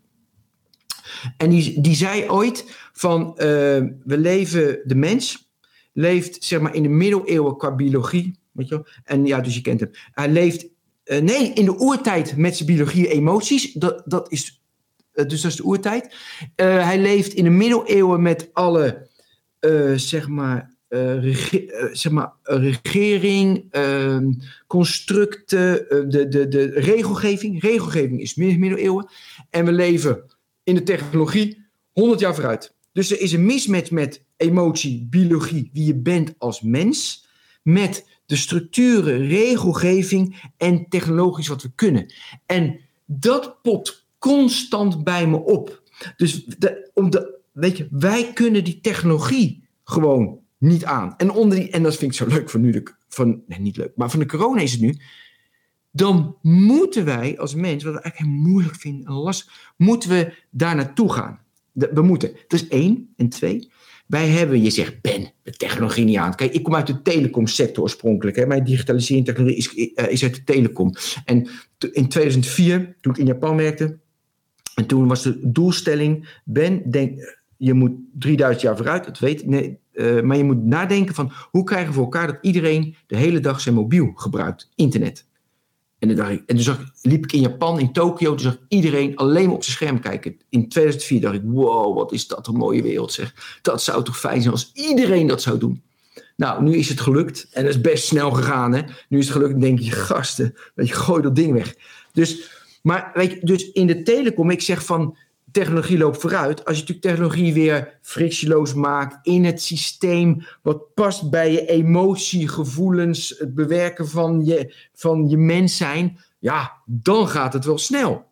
En die, die zei ooit van, we leven, de mens leeft zeg maar in de middeleeuwen qua biologie, weet je wel? En ja, dus je kent hem. Hij leeft uh, nee, in de oertijd met zijn biologie emoties. Dat, dat is, uh, dus dat is de oertijd. Uh, hij leeft in de middeleeuwen met alle, zeg maar, zeg maar, regering, ehm, constructen, de, de, de regelgeving. Regelgeving is middeleeuwen. En we leven in de technologie 100 jaar vooruit. Dus er is een mismatch met emotie, biologie, wie je bent als mens, met de structuren, regelgeving en technologisch wat we kunnen. En dat popt constant bij me op. Dus de, om de, weet je, wij kunnen die technologie gewoon niet aan. En, onder die, en dat vind ik zo leuk van nu, de, van, nee, niet leuk, maar van de corona is het nu. Dan moeten wij als mens, wat ik eigenlijk heel moeilijk vind en lastig, moeten we daar naartoe gaan. we moeten. Dat is één. En twee, wij hebben, je zegt, Ben, de technologie niet aan. Kijk, ik kom uit de telecomsector oorspronkelijk. Hè. Mijn digitalisering technologie is, uh, is uit de telecom. En in 2004, toen ik in Japan werkte, en toen was de doelstelling, Ben, denk, je moet 3000 jaar vooruit, dat weet nee, maar je moet nadenken van, hoe krijgen we voor elkaar dat iedereen de hele dag zijn mobiel gebruikt, internet. En toen, en liep ik in Japan, in Tokio, toen zag iedereen alleen maar op zijn scherm kijken. In 2004 dacht ik, wow, wat is dat een mooie wereld zeg. Dat zou toch fijn zijn als iedereen dat zou doen. Nou, nu is het gelukt en dat is best snel gegaan. Hè? Nu is het gelukt en denk je, gasten, weet je, gooi dat ding weg. Dus, maar weet je, dus in de telecom, ik zeg van, technologie loopt vooruit. Als je natuurlijk technologie weer frictieloos maakt in het systeem wat past bij je emotie, gevoelens, het bewerken van je, van je mens zijn, ja, dan gaat het wel snel.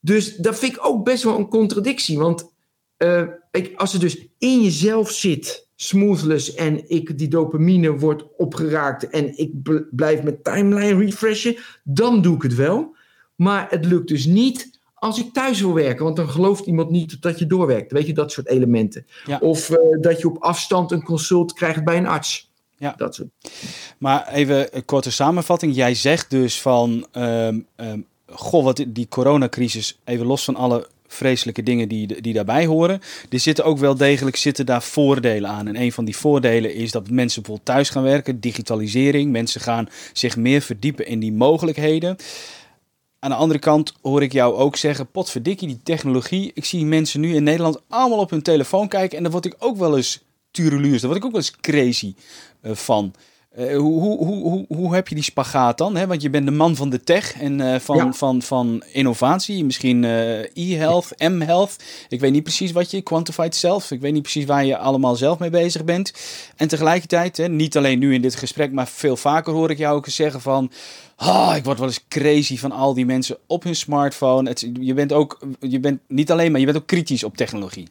Dus dat vind ik ook best wel een contradictie. Want uh, ik, als het dus in jezelf zit, smoothless, en ik, die dopamine wordt opgeraakt en ik blijf met timeline refreshen, dan doe ik het wel. Maar het lukt dus niet als ik thuis wil werken, want dan gelooft iemand niet dat je doorwerkt. Weet je, dat soort elementen. Of uh, dat je op afstand een consult krijgt bij een arts. Ja. Dat soort. Maar even een korte samenvatting. Jij zegt dus van, um, um, goh, wat die coronacrisis, even los van alle vreselijke dingen die, die daarbij horen. Er zitten ook wel degelijk zitten daar voordelen aan. En een van die voordelen is dat mensen bijvoorbeeld thuis gaan werken, digitalisering. Mensen gaan zich meer verdiepen in die mogelijkheden. Aan de andere kant hoor ik jou ook zeggen, potverdikkie, die technologie. Ik zie mensen nu in Nederland allemaal op hun telefoon kijken en daar word ik ook wel eens tureluurs. Daar word ik ook wel eens crazy uh, van. Uh, hoe, hoe, hoe, hoe heb je die spagaat dan? Hè? Want je bent de man van de tech en uh, van, ja. van, van innovatie. Misschien e-health, m-health. Ik weet niet precies wat je, quantified self. Ik weet niet precies waar je allemaal zelf mee bezig bent. En tegelijkertijd, hè, niet alleen nu in dit gesprek, maar veel vaker hoor ik jou ook zeggen van... Oh, ik word wel eens crazy van al die mensen op hun smartphone. Het, je bent ook, je bent niet alleen maar, je bent ook kritisch op technologie.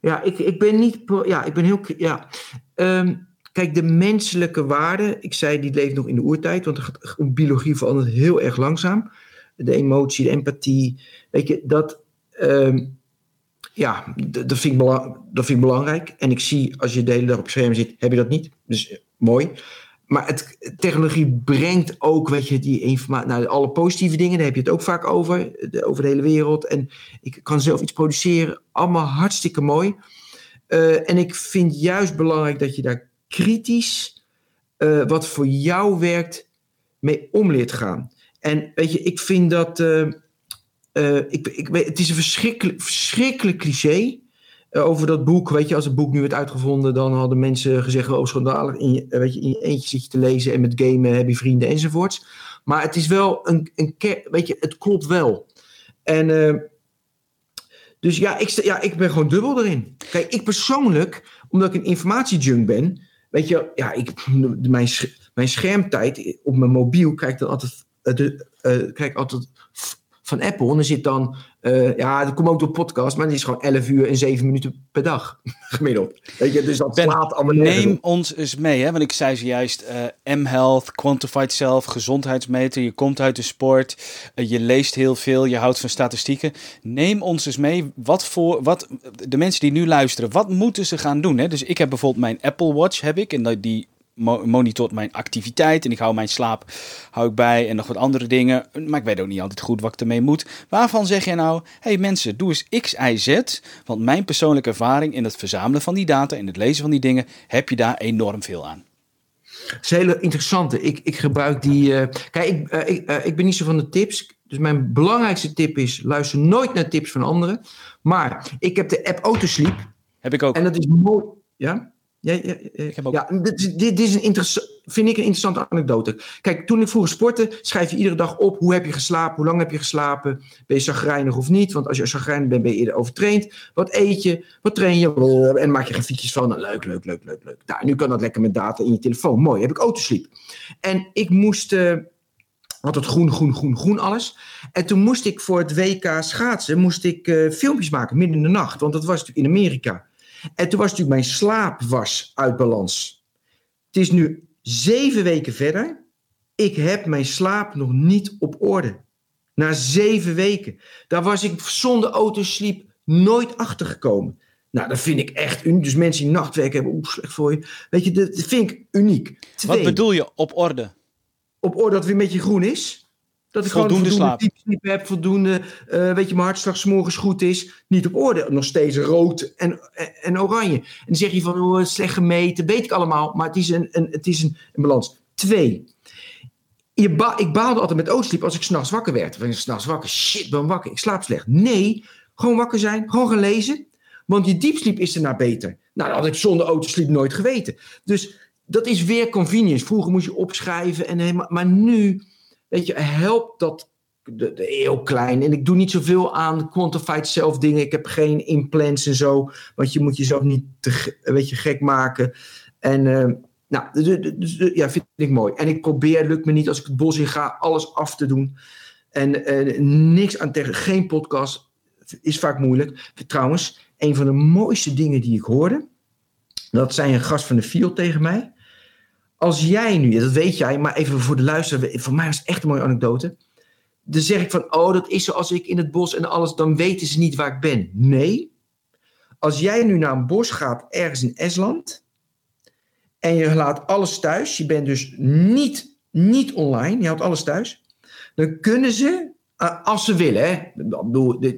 Ja, ik, ik ben niet, ja, ik ben heel, ja. Um, kijk, de menselijke waarde, ik zei, die leeft nog in de oertijd, want biologie verandert heel erg langzaam. De emotie, de empathie, weet je, dat, um, ja, dat vind, ik dat vind ik belangrijk. En ik zie, als je de dag op scherm zit, heb je dat niet. Dus eh, mooi maar het, technologie brengt ook, weet je, die informatie, nou, alle positieve dingen, daar heb je het ook vaak over, de, over de hele wereld. En ik kan zelf iets produceren, allemaal hartstikke mooi. Uh, en ik vind juist belangrijk dat je daar kritisch, uh, wat voor jou werkt, mee om leert gaan. En weet je, ik vind dat, uh, ik, ik het is een verschrikkelijk, verschrikkelijk cliché. over dat boek, weet je, als het boek nu werd uitgevonden, dan hadden mensen gezegd: Oh, schandalig. In je, weet je, in je eentje zit je te lezen en met gamen heb je vrienden enzovoorts. Maar het is wel een, een weet je, het klopt wel. En dus ja ik, ja, ik ben gewoon dubbel erin. Kijk, ik persoonlijk, omdat ik een informatiejunk ben, weet je, ja, ik, mijn, mijn schermtijd op mijn mobiel krijg dan altijd, de, uh, krijg altijd van Apple. En er zit dan, uh, ja, dat komt ook door podcast, maar die is gewoon 11 uur en 7 minuten per dag gemiddeld. Weet je, dus dat ben, slaat allemaal Neem ons eens mee, hè? want ik zei zojuist uh, M-Health, Quantified Self, gezondheidsmeter, je komt uit de sport, uh, je leest heel veel, je houdt van statistieken. Neem ons eens mee, wat voor, wat, de mensen die nu luisteren, wat moeten ze gaan doen? Hè? Dus ik heb bijvoorbeeld mijn Apple Watch, heb ik, en die monitort mijn activiteit en ik hou mijn slaap hou ik bij en nog wat andere dingen. Maar ik weet ook niet altijd goed wat ik ermee moet. Waarvan zeg je nou, hey mensen, doe eens X, Y, Z. Want mijn persoonlijke ervaring in het verzamelen van die data, in het lezen van die dingen, heb je daar enorm veel aan. Dat is hele interessante. Ik, ik gebruik die. Uh, kijk, ik, uh, ik, uh, ik ben niet zo van de tips. Dus mijn belangrijkste tip is: luister nooit naar tips van anderen. Maar ik heb de app Autosleep. Heb ik ook. En dat is mooi. Ja? Ja, ja, ja dit, dit, is een vind ik een interessante anekdote. Kijk, toen ik vroeger sportte, schrijf je iedere dag op hoe heb je geslapen, hoe lang heb je geslapen, ben je zagrijnig of niet? Want als je zagrijnig bent, ben je eerder overtraind. Wat eet je, wat train je en maak je grafiekjes van. Nou, leuk, leuk, leuk, leuk, leuk. Nou, nu kan dat lekker met data in je telefoon. Mooi, heb ik autosleep. En ik moest... Uh, had het groen, groen, groen, groen alles. En toen moest ik voor het WK schaatsen moest ik, uh, filmpjes maken midden in de nacht. Want dat was natuurlijk in Amerika. En toen was natuurlijk mijn slaap was uit balans. Het is nu zeven weken verder. Ik heb mijn slaap nog niet op orde. Na zeven weken. Daar was ik zonder autosleep nooit achter gekomen. Nou, dat vind ik echt uniek. Dus mensen die nachtwerk hebben, oeh, slecht voor je. Weet je, dat vind ik uniek. Wat bedoel je op orde? Op orde dat weer een beetje groen is. Dat ik voldoende gewoon voldoende slaap. heb, voldoende, uh, weet je, mijn hartslag morgens goed is. Niet op orde. Nog steeds rood en, en, oranje. En dan zeg je van, oh, slecht gemeten, weet ik allemaal. Maar het is een, een, het is een, een balans. Twee. Je ba ik baalde altijd met ootslip als ik s'nachts wakker werd. Ik s'nachts wakker? Shit, ben wakker. Ik slaap slecht. Nee, gewoon wakker zijn. Gewoon gaan lezen. Want je diepsliep is ernaar beter. Nou, dat had ik zonder autosleep nooit geweten. Dus dat is weer convenience. Vroeger moest je opschrijven. En, maar nu weet je, helpt dat de, heel klein. En ik doe niet zoveel aan quantified self dingen. Ik heb geen implants en zo. Want je moet jezelf niet te weet je, gek maken. En uh, nou, dus, ja, vind ik mooi. En ik probeer, lukt me niet als ik het bos in ga, alles af te doen. En uh, niks aan tegen, geen podcast. Is vaak moeilijk. Trouwens, een van de mooiste dingen die ik hoorde. Dat zei een gast van de field tegen mij als jij nu, dat weet jij, maar even voor de luisteraar, voor mij was het echt een mooie anekdote. Dan zeg ik van, oh, dat is zoals ik in het bos en alles, dan weten ze niet waar ik ben. Nee, als jij nu naar een bos gaat ergens in Estland en je laat alles thuis, je bent dus niet, niet online, je houdt alles thuis, dan kunnen ze, eh, als ze willen,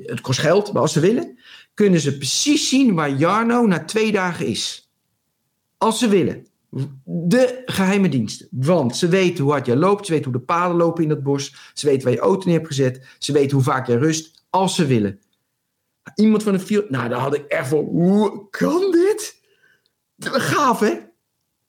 het kost geld, maar als ze willen, kunnen ze precies zien waar Jarno na twee dagen is. Als ze willen. De geheime diensten. Want ze weten hoe hard jij loopt. Ze weten hoe de paden lopen in dat bos. Ze weten waar je auto neer hebt gezet. Ze weten hoe vaak jij rust. Als ze willen. Iemand van de field. Nou, daar had ik echt van. Hoe kan dit? Gaaf, hè?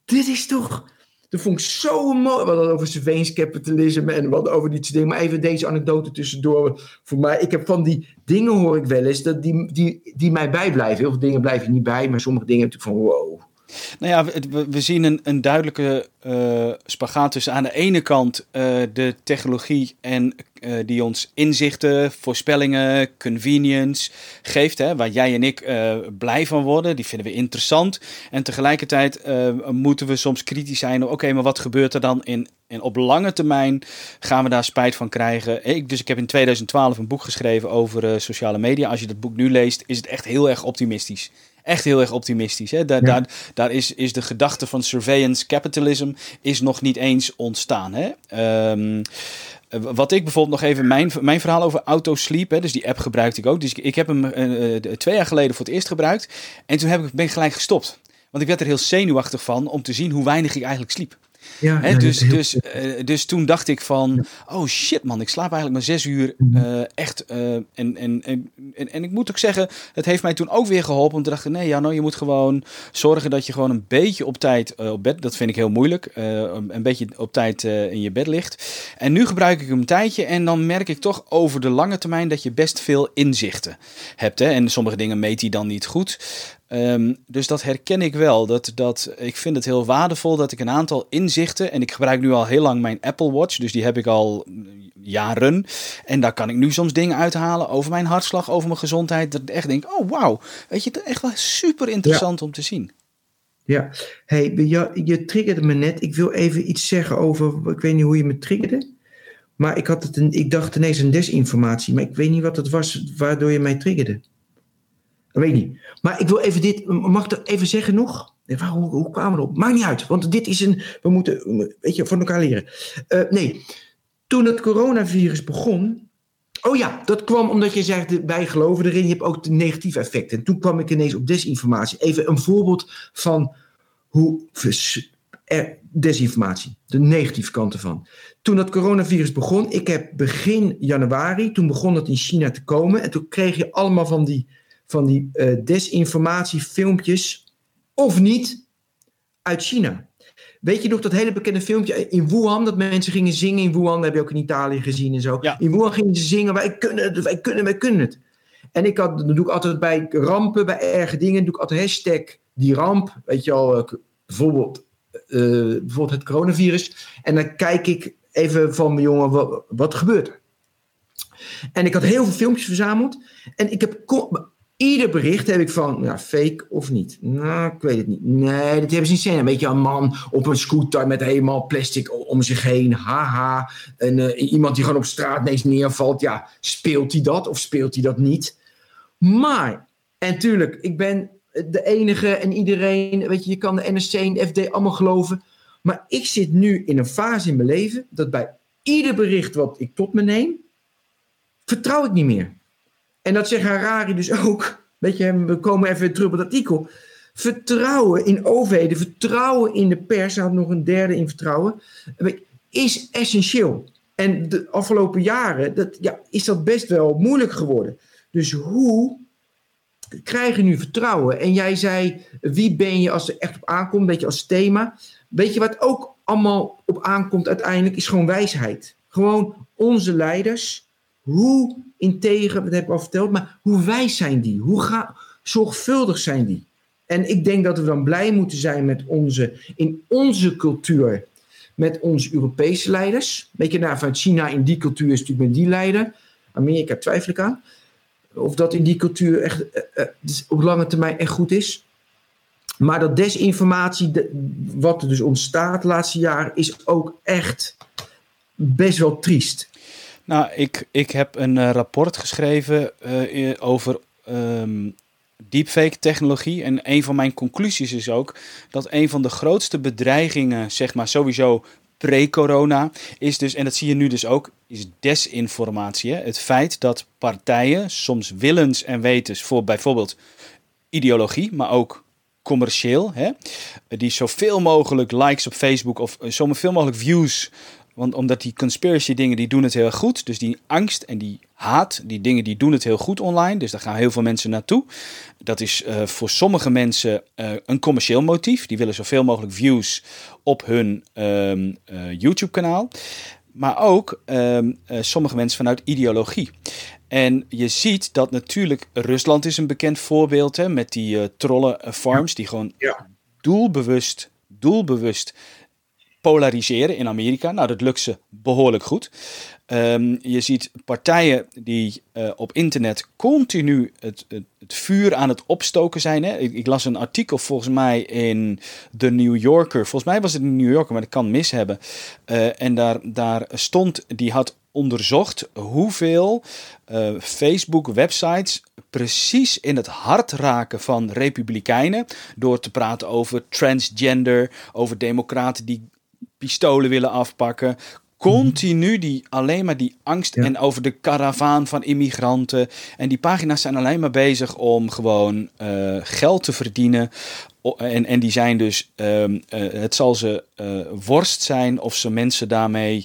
Dit is toch. Dat vond ik zo mooi. Wat over surveillance capitalism en wat over die dingen. Maar even deze anekdote tussendoor. Voor mij, ik heb van die dingen hoor ik wel eens. Dat die, die, die mij bijblijven. Heel veel dingen blijven niet bij. Maar sommige dingen heb ik van wow nou ja, we, zien een, een duidelijke uh, spagaat tussen aan de ene kant uh, de technologie en uh, die ons inzichten, voorspellingen, convenience geeft, hè, waar jij en ik blij van worden. Die vinden we interessant. En tegelijkertijd moeten we soms kritisch zijn. Oké, maar wat gebeurt er dan in en op lange termijn gaan we daar spijt van krijgen. Ik, dus ik heb in 2012 een boek geschreven over sociale media. Als je dat boek nu leest, is het echt heel erg optimistisch echt heel erg optimistisch. Hè? Daar, daar, daar is, is de gedachte van surveillance capitalism is nog niet eens ontstaan. Hè? Um, wat ik bijvoorbeeld nog even, mijn, mijn verhaal over autosleep, hè, dus die app gebruikte ik ook. Dus ik, ik heb hem uh, twee jaar geleden voor het eerst gebruikt. En toen heb ik, ben ik gelijk gestopt. Want ik werd er heel zenuwachtig van om te zien hoe weinig ik eigenlijk sliep. Ja, Hè, dus, dus, uh, dus toen dacht ik van, oh shit man, ik slaap eigenlijk maar zes uur uh, echt. Uh, en, en, en, en, en, ik moet ook zeggen, het heeft mij toen ook weer geholpen. Om te dachten, nee, ja, nou, je moet gewoon zorgen dat je gewoon een beetje op tijd op bed, dat vind ik heel moeilijk, een beetje op tijd in je bed ligt. En nu gebruik ik hem een tijdje en dan merk ik toch over de lange termijn dat je best veel inzichten hebt. Hè? En sommige dingen meet hij dan niet goed. Um, dus dat herken ik wel. Dat, dat, ik vind het heel waardevol dat ik een aantal inzichten. En ik gebruik nu al heel lang mijn Apple Watch. Dus die heb ik al jaren. En daar kan ik nu soms dingen uithalen over mijn hartslag, over mijn gezondheid. Dat ik echt denk: oh wauw. Weet je, echt wel super interessant om te zien. Ja, hey, je, je triggerde me net. Ik wil even iets zeggen over. Ik weet niet hoe je me triggerde. Maar ik, had het een, ik dacht ineens een desinformatie. Maar ik weet niet wat het was waardoor je mij triggerde. Dat weet niet. Maar ik wil even dit, mag ik even zeggen nog? Hoe, hoe kwamen we erop? Maakt niet uit, want dit is een, we moeten, weet je, van elkaar leren. Uh, nee, toen het coronavirus begon, Oh ja, dat kwam omdat je zegt, wij geloven erin, je hebt ook de negatieve effecten. En toen kwam ik ineens op desinformatie. Even een voorbeeld van hoe desinformatie, de negatieve kant ervan. Toen dat coronavirus begon, ik heb begin januari, toen begon het in China te komen. En toen kreeg je allemaal van die van die uh, desinformatiefilmpjes, of niet, uit China. Weet je nog dat hele bekende filmpje in Wuhan, dat mensen gingen zingen in Wuhan, dat heb je ook in Italië gezien en zo. Ja. In Wuhan gingen ze zingen, wij kunnen het, wij kunnen, wij kunnen het. En ik had, doe ik altijd bij rampen, bij erge dingen, doe ik altijd hashtag die ramp, weet je al, eh, bijvoorbeeld, uh, bijvoorbeeld het coronavirus. En dan kijk ik even van mijn jongen, wat, wat gebeurt er? En ik had heel veel filmpjes verzameld. En ik heb Ieder bericht heb ik van, ja, fake of niet? Nou, ik weet het niet. Nee, dat hebben ze niet zin. Een beetje een man op een scooter met helemaal plastic om zich heen. Haha. En uh, iemand die gewoon op straat ineens neervalt. Ja, speelt hij dat of speelt hij dat niet? Maar, en tuurlijk, ik ben de enige en iedereen, weet je, je kan de NSC en de FD allemaal geloven. Maar ik zit nu in een fase in mijn leven dat bij ieder bericht wat ik tot me neem, vertrouw ik niet meer. En dat zegt Harari dus ook. Weet je, we komen even terug op het artikel. Vertrouwen in overheden, vertrouwen in de pers, had nog een derde in vertrouwen, is essentieel. En de afgelopen jaren dat, ja, is dat best wel moeilijk geworden. Dus hoe krijg je nu vertrouwen? En jij zei, wie ben je als er echt op aankomt, een beetje als thema. Weet je wat ook allemaal op aankomt uiteindelijk, is gewoon wijsheid. Gewoon onze leiders hoe integer, dat heb ik al verteld, maar hoe wijs zijn die? Hoe zorgvuldig zijn die? En ik denk dat we dan blij moeten zijn met onze, in onze cultuur, met onze Europese leiders. Weet je, nou, vanuit China in die cultuur is natuurlijk met die leider. Amerika twijfel ik aan. Of dat in die cultuur echt uh, uh, op lange termijn echt goed is. Maar dat desinformatie, wat er dus ontstaat de laatste jaren, is ook echt best wel triest. Nou, ik, ik heb een uh, rapport geschreven uh, over um, deepfake technologie. En een van mijn conclusies is ook dat een van de grootste bedreigingen, zeg maar sowieso pre-corona, is dus, en dat zie je nu dus ook, is desinformatie. Het feit dat partijen soms willens en wetens voor bijvoorbeeld ideologie, maar ook commercieel, hè? die zoveel mogelijk likes op Facebook of zoveel mogelijk views want omdat die conspiracy dingen, die doen het heel goed. Dus die angst en die haat, die dingen, die doen het heel goed online. Dus daar gaan heel veel mensen naartoe. Dat is uh, voor sommige mensen uh, een commercieel motief. Die willen zoveel mogelijk views op hun um, uh, YouTube-kanaal. Maar ook um, sommige mensen vanuit ideologie. En je ziet dat natuurlijk Rusland is een bekend voorbeeld hè, met die trollenfarms. Die gewoon ja. doelbewust, doelbewust polariseren in Amerika. Nou, dat lukt ze behoorlijk goed. Um, je ziet partijen die uh, op internet continu het, het, vuur aan het opstoken zijn. Hè? Ik, las een artikel volgens mij in The New Yorker. Volgens mij was het een New Yorker, maar dat kan mis hebben. Uh, en daar, daar stond, die had onderzocht hoeveel uh, Facebook-websites precies in het hart raken van republikeinen. Door te praten over transgender, over democraten die pistolen willen afpakken. Continu die, alleen maar die angst en over de karavaan van immigranten. En die pagina's zijn alleen maar bezig om gewoon uh, geld te verdienen en, en die zijn dus, ehm, het zal ze worst zijn of ze mensen daarmee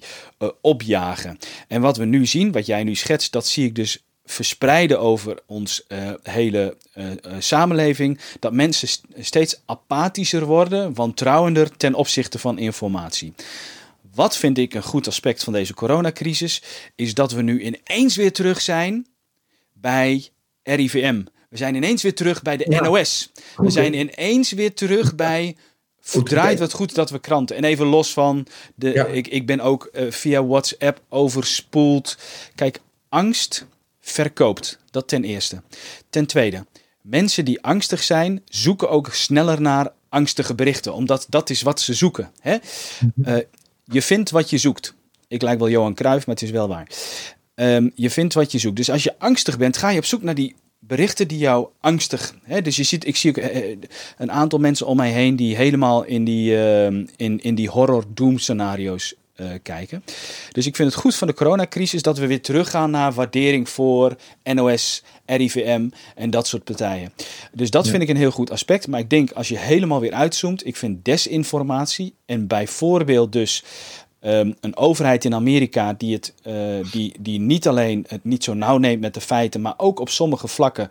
opjagen. En wat we nu zien, wat jij nu schetst, dat zie ik dus verspreiden over ons hele samenleving. Dat mensen steeds apathischer worden, wantrouwender ten opzichte van informatie. Wat vind ik een goed aspect van deze coronacrisis, is dat we nu ineens weer terug zijn bij RIVM. We zijn ineens weer terug bij de NOS. We zijn ineens weer terug bij Verdraait wat goed dat we kranten. En even los van, de, ik, ik ben ook uh, via WhatsApp overspoeld. Kijk, angst verkoopt. Dat ten eerste. Ten tweede, mensen die angstig zijn, zoeken ook sneller naar angstige berichten. Omdat dat is wat ze zoeken. Hè? Uh, je vindt wat je zoekt. Ik lijk wel Johan Cruijff, maar het is wel waar. Um, je vindt wat je zoekt. Dus als je angstig bent, ga je op zoek naar die berichten die jou angstig. Hè? Dus je ziet, ik zie ook eh, eh, een aantal mensen om mij heen die helemaal in die, uh, in, in die horror doom scenario's uh, kijken. Dus ik vind het goed van de coronacrisis dat we weer teruggaan naar waardering voor NOS, RIVM en dat soort partijen. Dus dat vind ik een heel goed aspect. Maar ik denk als je helemaal weer uitzoomt, ik vind desinformatie en bijvoorbeeld dus um, een overheid in Amerika die, het, uh, die, die niet alleen het niet zo nauw neemt met de feiten, maar ook op sommige vlakken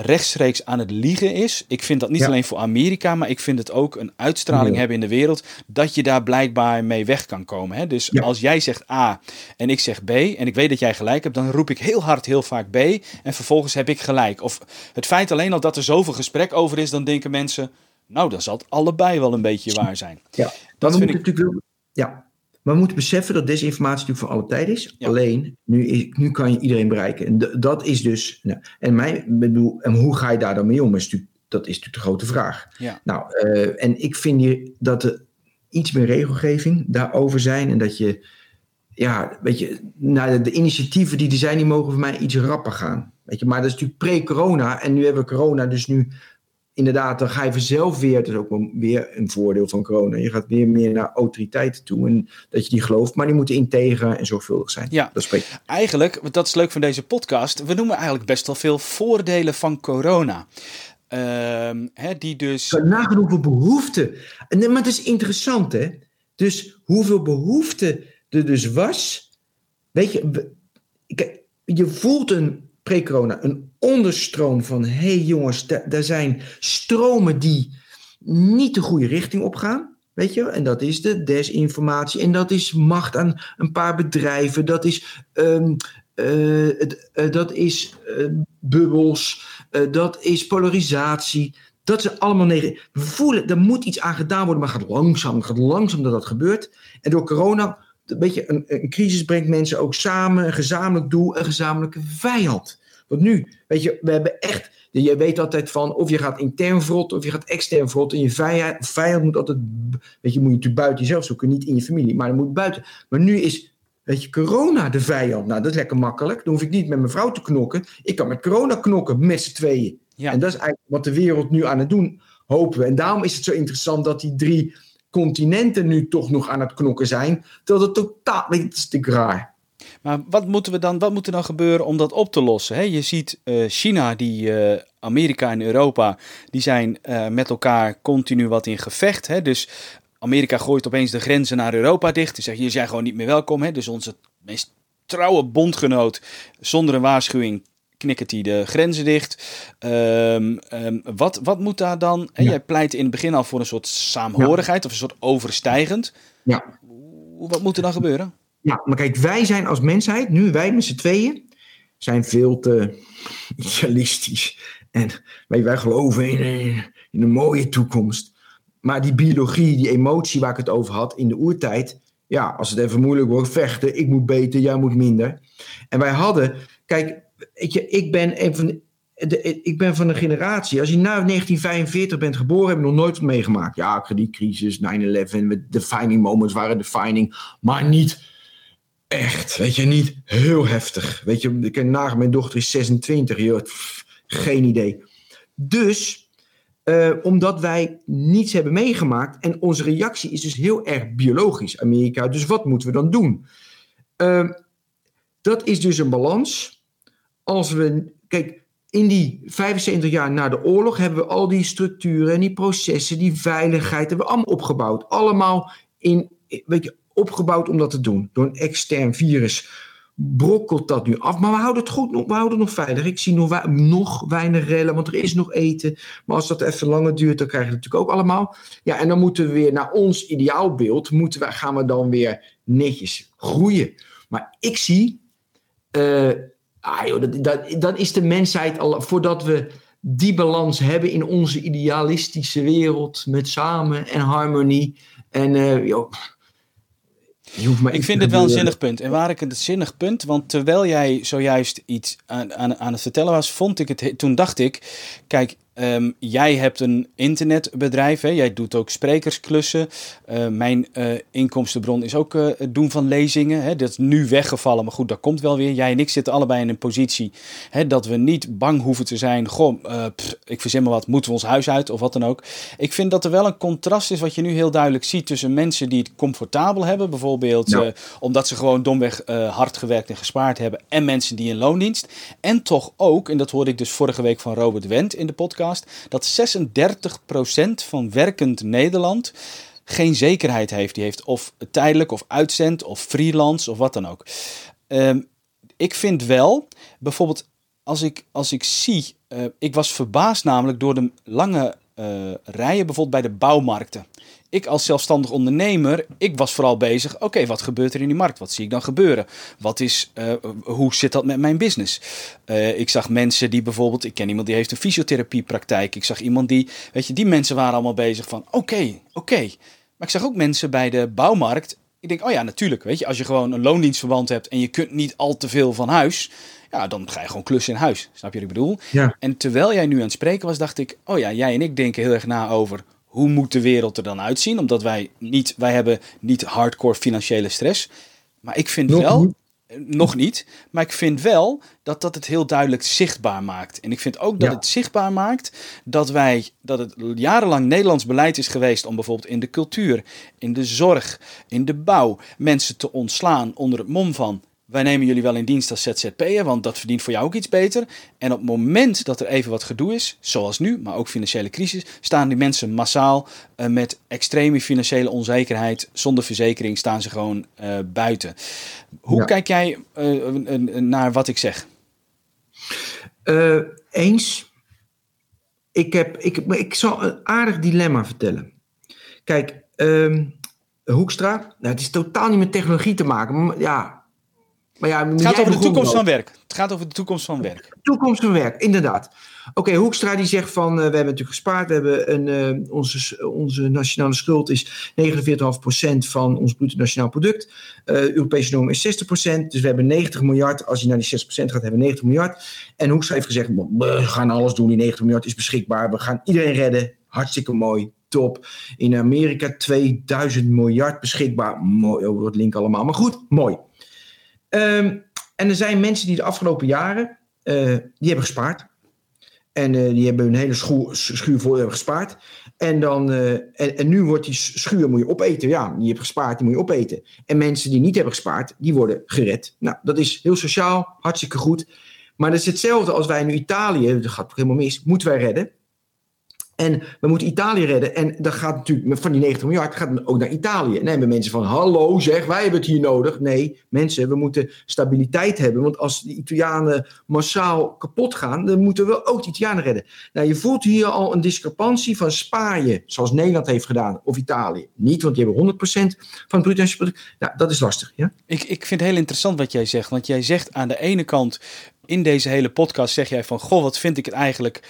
rechtstreeks aan het liegen is. Ik vind dat niet alleen voor Amerika, maar ik vind het ook een uitstraling hebben in de wereld dat je daar blijkbaar mee weg kan komen. Hè? Dus als jij zegt A en ik zeg B en ik weet dat jij gelijk hebt, dan roep ik heel hard heel vaak B en vervolgens heb ik gelijk. Of het feit alleen al dat er zoveel gesprek over is, dan denken mensen, nou dan zal het allebei wel een beetje waar zijn. Ja, dat vind ik natuurlijk. Ja, maar we moeten beseffen dat desinformatie natuurlijk voor alle tijd is. Alleen, nu, is, nu kan je iedereen bereiken. En dat is dus. Nou, en, mijn, bedoel, en hoe ga je daar dan mee om? Is natuurlijk, dat is natuurlijk de grote vraag. Ja. Nou, uh, en ik vind hier dat er iets meer regelgeving daarover zijn. En dat je. Ja, weet je, nou, de initiatieven die er zijn, die mogen voor mij iets rapper gaan. Weet je, maar dat is natuurlijk pre-corona. En nu hebben we corona, dus nu inderdaad, dan ga je vanzelf weer, dat is ook weer een voordeel van corona, je gaat weer meer naar autoriteiten toe en dat je die gelooft, maar die moeten integer en zorgvuldig zijn. Ja, dat spreekt. eigenlijk, dat is leuk van deze podcast, we noemen eigenlijk best wel veel voordelen van corona. Uh, hè, die dus... Nagenoeg hoeveel behoefte. Nee, maar het is interessant, hè? Dus hoeveel behoefte er dus was. Weet je, je voelt een pre-corona een onderstroom van: hé hey jongens, daar zijn stromen die niet de goede richting op gaan. Weet je, en dat is de desinformatie. En dat is macht aan een paar bedrijven. Dat is, um, uh, dat is uh, bubbels. dat is polarisatie. Dat is allemaal negatief. We voelen, er moet iets aan gedaan worden, maar gaat langzaam. Gaat langzaam dat dat gebeurt. En door corona, weet je, een, een crisis brengt mensen ook samen. Een gezamenlijk doel, een gezamenlijke vijand. Want nu, weet je, we hebben echt. Je weet altijd van of je gaat intern vrotten of je gaat extern vrotten. En je vijand, vijand moet altijd. Weet je, moet je natuurlijk buiten jezelf zoeken, niet in je familie, maar dan moet buiten. Maar nu is, weet je, corona de vijand. Nou, dat is lekker makkelijk. Dan hoef ik niet met mijn vrouw te knokken. Ik kan met corona knokken, met z'n tweeën. Ja. En dat is eigenlijk wat de wereld nu aan het doen, hopen we. En daarom is het zo interessant dat die drie continenten nu toch nog aan het knokken zijn. Terwijl het totaal. Weet je, dat is natuurlijk raar. Maar wat, moeten we dan, wat moet er dan gebeuren om dat op te lossen? Je ziet uh, China, die, uh, Amerika en Europa, die zijn uh, met elkaar continu wat in gevecht. Hè? Dus Amerika gooit opeens de grenzen naar Europa dicht. Die zegt, hier zijn gewoon niet meer welkom. Hè? Dus onze meest trouwe bondgenoot, zonder een waarschuwing, knikkert hij de grenzen dicht. Um, um, wat, wat moet daar dan... Ja. Jij pleit in het begin al voor een soort saamhorigheid ja. of een soort overstijgend. Ja. Wat moet er dan gebeuren? Ja, maar kijk, wij zijn als mensheid, nu wij met z'n tweeën, zijn veel te idealistisch. En wij, geloven in, in een mooie toekomst. Maar die biologie, die emotie waar ik het over had in de oertijd. Ja, als het even moeilijk wordt, vechten. Ik moet beter, jij moet minder. En wij hadden, kijk, weet je, ik ben een van de, ik ben van een generatie. Als je na 1945 bent geboren, heb je nog nooit meegemaakt. Ja, kredietcrisis, 9-11, defining moments waren defining, maar niet echt, weet je, niet heel heftig. Weet je, ik ken nagen, mijn dochter is 26, joh, geen idee. Dus, uh, omdat wij niets hebben meegemaakt en onze reactie is dus heel erg biologisch, Amerika. Dus wat moeten we dan doen? Uh, dat is dus een balans. Als we, kijk, in die 75 jaar na de oorlog hebben we al die structuren en die processen, die veiligheid, hebben we allemaal opgebouwd. Allemaal in, weet je, opgebouwd om dat te doen. Door een extern virus brokkelt dat nu af. Maar we houden het goed, we houden het nog veilig. Ik zie nog, nog weinig rellen, want er is nog eten. Maar als dat even langer duurt, dan krijgen we het natuurlijk ook allemaal. Ja, en dan moeten we weer naar ons ideaalbeeld, moeten we, gaan we dan weer netjes groeien. Maar ik zie, uh, dat, is de mensheid al, voordat we die balans hebben in onze idealistische wereld met samen en harmonie. En joh, ik vind het wel een zinnig punt. En waar ik het een zinnig punt, want terwijl jij zojuist iets aan, aan, aan het vertellen was, vond ik het, toen dacht ik, kijk, Ehm, jij hebt een internetbedrijf, hè? jij doet ook sprekersklussen. Uh, mijn uh, inkomstenbron is ook uh, het doen van lezingen. Hè? Dat is nu weggevallen, maar goed, dat komt wel weer. Jij en ik zitten allebei in een positie hè, dat we niet bang hoeven te zijn. Goh, ik verzin maar wat, moeten we ons huis uit of wat dan ook. Ik vind dat er wel een contrast is wat je nu heel duidelijk ziet tussen mensen die het comfortabel hebben, bijvoorbeeld omdat ze gewoon domweg hard gewerkt en gespaard hebben, en mensen die in loondienst. En toch ook, en dat hoorde ik dus vorige week van Robert Wendt in de podcast dat 36% van werkend Nederland geen zekerheid heeft. Die heeft of tijdelijk of uitzend of freelance of wat dan ook. Ehm, ik vind wel, bijvoorbeeld als ik, als ik zie, uh, ik was verbaasd namelijk door de lange uh, rijen bijvoorbeeld bij de bouwmarkten ik als zelfstandig ondernemer, ik was vooral bezig. Oké, wat gebeurt er in die markt? Wat zie ik dan gebeuren? Wat is, uh, hoe zit dat met mijn business? Uh, ik zag mensen die bijvoorbeeld, ik ken iemand die heeft een fysiotherapiepraktijk. Ik zag iemand die, weet je, die mensen waren allemaal bezig van, oké, oké. Maar ik zag ook mensen bij de bouwmarkt. Ik denk, oh ja, natuurlijk, weet je, als je gewoon een loondienstverband hebt en je kunt niet al te veel van huis, ja, dan ga je gewoon klussen in huis. Snap je wat ik bedoel? Ja. En terwijl jij nu aan het spreken was, dacht ik, oh ja, jij en ik denken heel erg na over hoe moet de wereld er dan uitzien? Omdat wij niet, wij hebben niet hardcore financiële stress. Maar ik vind wel, eh, nog niet, maar ik vind wel dat dat het heel duidelijk zichtbaar maakt. En ik vind ook dat het zichtbaar maakt dat wij, dat het jarenlang Nederlands beleid is geweest om bijvoorbeeld in de cultuur, in de zorg, in de bouw mensen te ontslaan onder het mom van wij nemen jullie wel in dienst als ZZP'er, want dat verdient voor jou ook iets beter. En op het moment dat er even wat gedoe is, zoals nu, maar ook financiële crisis, staan die mensen massaal uh, met extreme financiële onzekerheid. Zonder verzekering staan ze gewoon uh, buiten. Hoe kijk jij uh, naar wat ik zeg? eens. Ik, heb, ik, ik zal een aardig dilemma vertellen. Kijk, um, Hoekstra, nou, het is totaal niet met technologie te maken. Maar ja, maar ja, het gaat over de toekomst van werk. Het gaat over de toekomst van werk. Toekomst van werk, inderdaad. Oké, Hoekstra die zegt van, uh, we hebben natuurlijk gespaard. We hebben een, uh, onze, onze nationale schuld is 49,5% van ons bruto nationaal product. Uh, Europese norm is 60%. Dus we hebben 90 miljard. Als je naar die 6% gaat, hebben we 90 miljard. En Hoekstra heeft gezegd, we gaan alles doen. Die 90 miljard is beschikbaar. We gaan iedereen redden. Hartstikke mooi top. In Amerika 2000 miljard beschikbaar. Mooi, over het link allemaal. Maar goed, mooi. Ehm, en er zijn mensen die de afgelopen jaren, uh, die hebben gespaard. En uh, die hebben hun hele schuur, voor hebben gespaard. En, dan, uh, en, nu wordt die schuur moet je opeten. Ja, je hebt gespaard, die moet je opeten. En mensen die niet hebben gespaard, die worden gered. Nou, dat is heel sociaal, hartstikke goed. Maar dat is hetzelfde als wij nu Italië, dat gaat helemaal mis, moeten wij redden. En we moeten Italië redden. En dat gaat natuurlijk van die 90 miljard gaat ook naar Italië. En dan mensen van: hallo zeg, wij hebben het hier nodig. Nee, mensen, we moeten stabiliteit hebben. Want als de Italianen massaal kapot gaan, dan moeten we ook de Italianen redden. Nou, je voelt hier al een discrepantie van spaar je, zoals Nederland heeft gedaan, of Italië. Niet, want die hebben 100% van het bruto. Nou, dat is lastig. Ja? Ik, ik vind het heel interessant wat jij zegt. Want jij zegt aan de ene kant in deze hele podcast zeg jij van, goh, wat vind ik het eigenlijk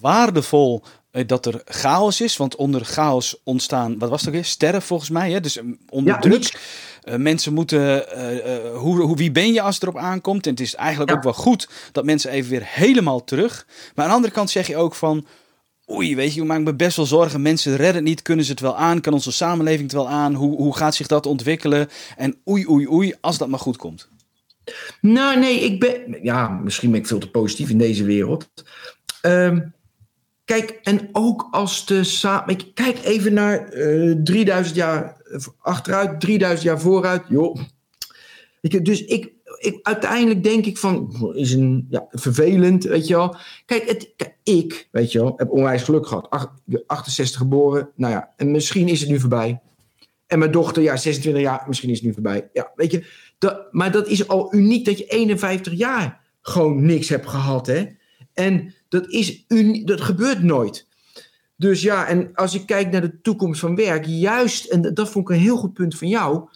waardevol dat er chaos is. Want onder chaos ontstaan, wat was het ook weer? Sterren volgens mij. Hè? Dus mm, onder ja, druk. Uh, mensen moeten, uh, hoe, hoe, wie ben je als het erop aankomt? En het is eigenlijk ook wel goed dat mensen even weer helemaal terug. Maar aan de andere kant zeg je ook van, oei, weet je, ik maak me best wel zorgen. Mensen redden het niet, kunnen ze het wel aan? Kan onze samenleving het wel aan? Hoe, hoe gaat zich dat ontwikkelen? En oei, oei, oei, als dat maar goed komt. Nou, nee, ik ben, ja, misschien ben ik veel te positief in deze wereld. Um, Kijk, en ook als de samen. Kijk even naar uh, eh, 3000 jaar achteruit, 3000 jaar vooruit. Joh. dus ik, ik, uiteindelijk denk ik van, is een, ja, vervelend, weet je wel. Kijk, het, ik, weet je wel, heb onwijs geluk gehad. Ach, 68 geboren, nou ja, en misschien is het nu voorbij. En mijn dochter, ja, 26 jaar, misschien is het nu voorbij. Ja, weet je, maar dat is al uniek dat je 51 jaar gewoon niks hebt gehad, hè. En dat, is dat gebeurt nooit. Dus ja, en als ik kijk naar de toekomst van werk, juist, en dat vond ik een heel goed punt van jou.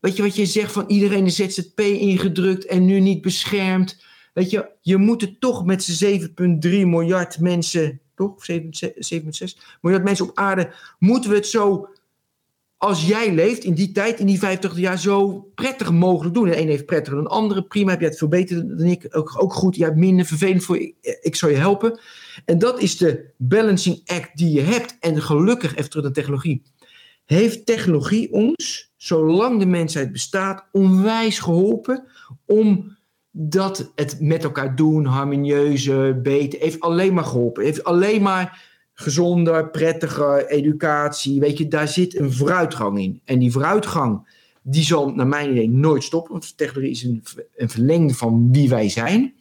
Weet je wat je zegt van iedereen is ZZP ingedrukt en nu niet beschermd. Weet je, je moet het toch met z'n 7,3 miljard mensen, toch? 7,6 miljard mensen op aarde, moeten we het zo als jij leeft in die tijd, in die 50 jaar, zo prettig mogelijk doen. De een heeft prettiger dan de andere. Prima, heb jij het veel beter dan ik. Ook, ook goed. Jij hebt minder vervelend voor ik, ik zal je helpen. En dat is de balancing act die je hebt. En gelukkig, even terug naar technologie. Heeft technologie ons, zolang de mensheid bestaat, onwijs geholpen om dat het met elkaar doen, harmonieuzer, beter, heeft alleen maar geholpen. Heeft alleen maar gezonder, prettiger educatie. Weet je, daar zit een vooruitgang in. En die vooruitgang, die zal naar mijn idee nooit stoppen. Want technologie is een, een verlengde van wie wij zijn.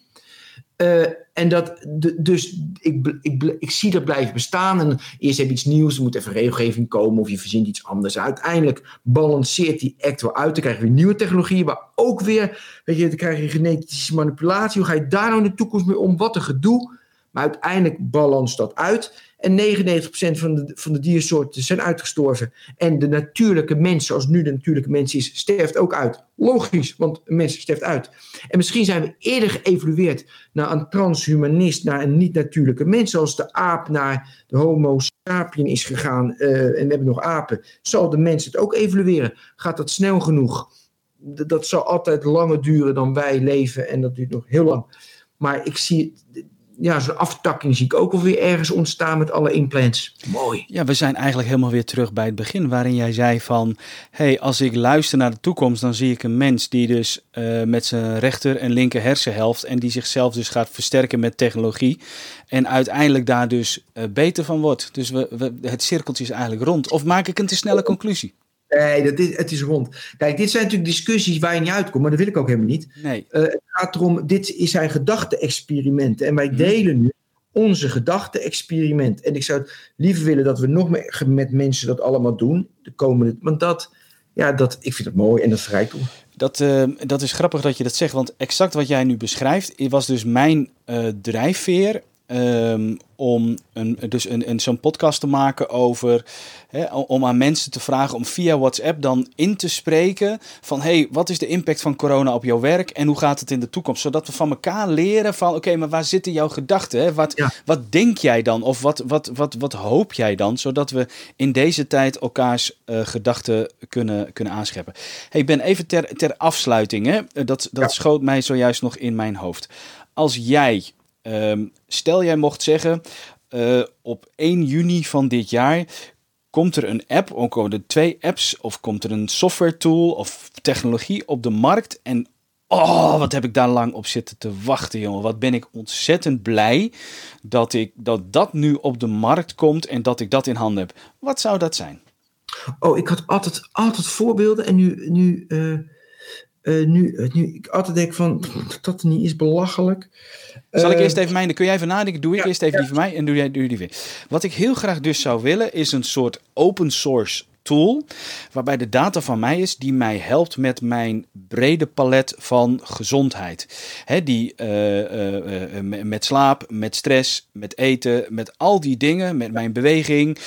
Uh, en dat, dus ik, ik, ik, zie dat blijven bestaan. En eerst heb je iets nieuws, er moet even regelgeving komen of je verzint iets anders. Uiteindelijk balanceert die act wel uit. Dan krijg je nieuwe technologieën, maar ook weer, weet je, dan krijg je genetische manipulatie. Hoe ga je daar nou in de toekomst mee om? Wat een gedoe. Maar uiteindelijk balans dat uit. En 99% van de, van de diersoorten zijn uitgestorven. En de natuurlijke mens, zoals nu de natuurlijke mens is, sterft ook uit. Logisch, want een mens sterft uit. En misschien zijn we eerder geëvolueerd naar een transhumanist, naar een niet-natuurlijke mens, zoals de aap naar de Homo sapien is gegaan. Uh, en we hebben nog apen. Zal de mens het ook evolueren? Gaat dat snel genoeg? Dat zal altijd langer duren dan wij leven en dat duurt nog heel lang. Maar ik zie ja, zo'n aftakking zie ik ook alweer ergens ontstaan met alle implants. Mooi. Ja, we zijn eigenlijk helemaal weer terug bij het begin, waarin jij zei van, hey, als ik luister naar de toekomst, dan zie ik een mens die dus uh, met zijn rechter en linker hersenhelft en die zichzelf dus gaat versterken met technologie en uiteindelijk daar dus uh, beter van wordt. Dus we, we, het cirkeltje is eigenlijk rond. Of maak ik een te snelle conclusie? Nee, dat is, het is rond. Kijk, dit zijn natuurlijk discussies waar je niet uitkomt, maar dat wil ik ook helemaal niet. Nee. Uh, het gaat erom, dit zijn gedachte-experimenten. En wij mhm. delen nu onze gedachte-experiment. En ik zou het liever willen dat we nog meer met mensen dat allemaal doen. De komende, want dat, ja, dat, ik vind het mooi en dat verrijkt Dat, uh, dat is grappig dat je dat zegt, want exact wat jij nu beschrijft, was dus mijn uh, drijfveer Um, om een, dus een, een, zo'n podcast te maken over, hè, om aan mensen te vragen om via WhatsApp dan in te spreken van, hey, wat is de impact van corona op jouw werk en hoe gaat het in de toekomst? Zodat we van elkaar leren van, oké, maar waar zitten jouw gedachten? Wat, wat denk jij dan? Of wat, wat, wat, wat hoop jij dan? Zodat we in deze tijd elkaars uh, gedachten kunnen, kunnen aanscheppen. Hey, ik ben even ter, ter afsluiting, hè? dat, dat schoot mij zojuist nog in mijn hoofd. Als jij Um, stel jij mocht zeggen, uh, op 1 juni van dit jaar komt er een app, of komen er twee apps, of komt er een software tool of technologie op de markt. En oh, wat heb ik daar lang op zitten te wachten, jongen. Wat ben ik ontzettend blij dat, ik, dat dat nu op de markt komt en dat ik dat in handen heb. Wat zou dat zijn? Oh, ik had altijd, altijd voorbeelden en nu, nu, uh, uh, nu, nu ik altijd denk van, dat niet is belachelijk. Zal ik eerst even mijn, kun jij even nadenken? Doe ik eerst even die van mij en doe jij doe die weer. Wat ik heel graag dus zou willen is een soort open source tool, waarbij de data van mij is die mij helpt met mijn brede palet van gezondheid. He, die uh, uh, met slaap, met stress, met eten, met al die dingen, met mijn beweging,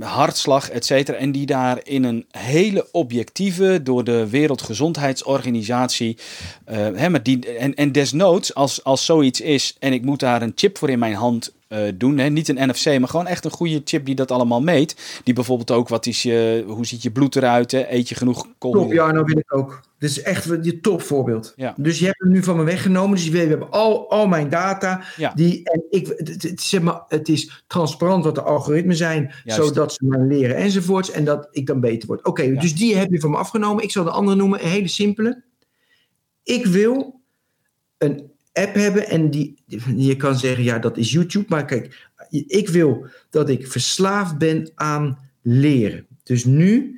hartslag, etc. En die daar in een hele objectieve, door de Wereldgezondheidsorganisatie, he, maar die, en, en desnoods, als, als zoiets is en ik moet daar een chip voor in mijn hand uh, doen. Hè? Niet een NFC, maar gewoon echt een goede chip die dat allemaal meet. Die bijvoorbeeld ook, wat is je, hoe ziet je bloed eruit? Hè? Eet je genoeg koolhydraten? Top, ja, nou wil ik ook. Dit is echt je topvoorbeeld. Ja. Dus je hebt hem nu van me weggenomen. Dus we hebben al, al mijn data. Ja. Die, en ik, het, het, zeg maar, het is transparant wat de algoritmen zijn. Juist. Zodat ze maar leren enzovoorts. En dat ik dan beter word. Oké, okay, ja. dus die heb je van me afgenomen. Ik zal de andere noemen. Een hele simpele. Ik wil een app hebben en die, je kan zeggen, ja, dat is YouTube. Maar kijk, ik wil dat ik verslaafd ben aan leren. Dus nu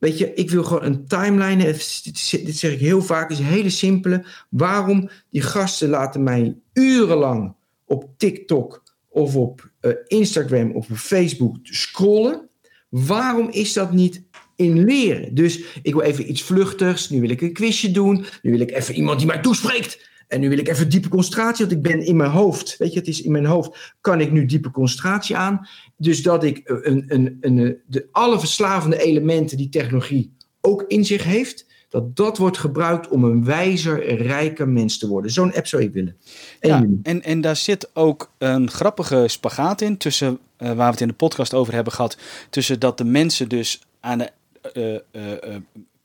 Weet je, ik wil gewoon een timeline. Dit zeg ik heel vaak, is een hele simpele. Waarom die gasten laten mij urenlang op TikTok of op uh, Instagram of op Facebook scrollen. Waarom is dat niet in leren? Dus ik wil even iets vluchtigs. Nu wil ik een quizje doen. Nu wil ik even iemand die mij toespreekt. En nu wil ik even diepe concentratie, want ik ben in mijn hoofd. Weet je, het is in mijn hoofd. Kan ik nu diepe concentratie aan? Dus dat ik een, een, een, de, alle verslavende elementen die technologie ook in zich heeft, dat dat wordt gebruikt om een wijzer, rijker mens te worden. Zo'n app zou ik willen. ja, en, en daar zit ook een grappige spagaat in tussen, uh, waar we het in de podcast over hebben gehad, tussen dat de mensen dus aan de uh, uh,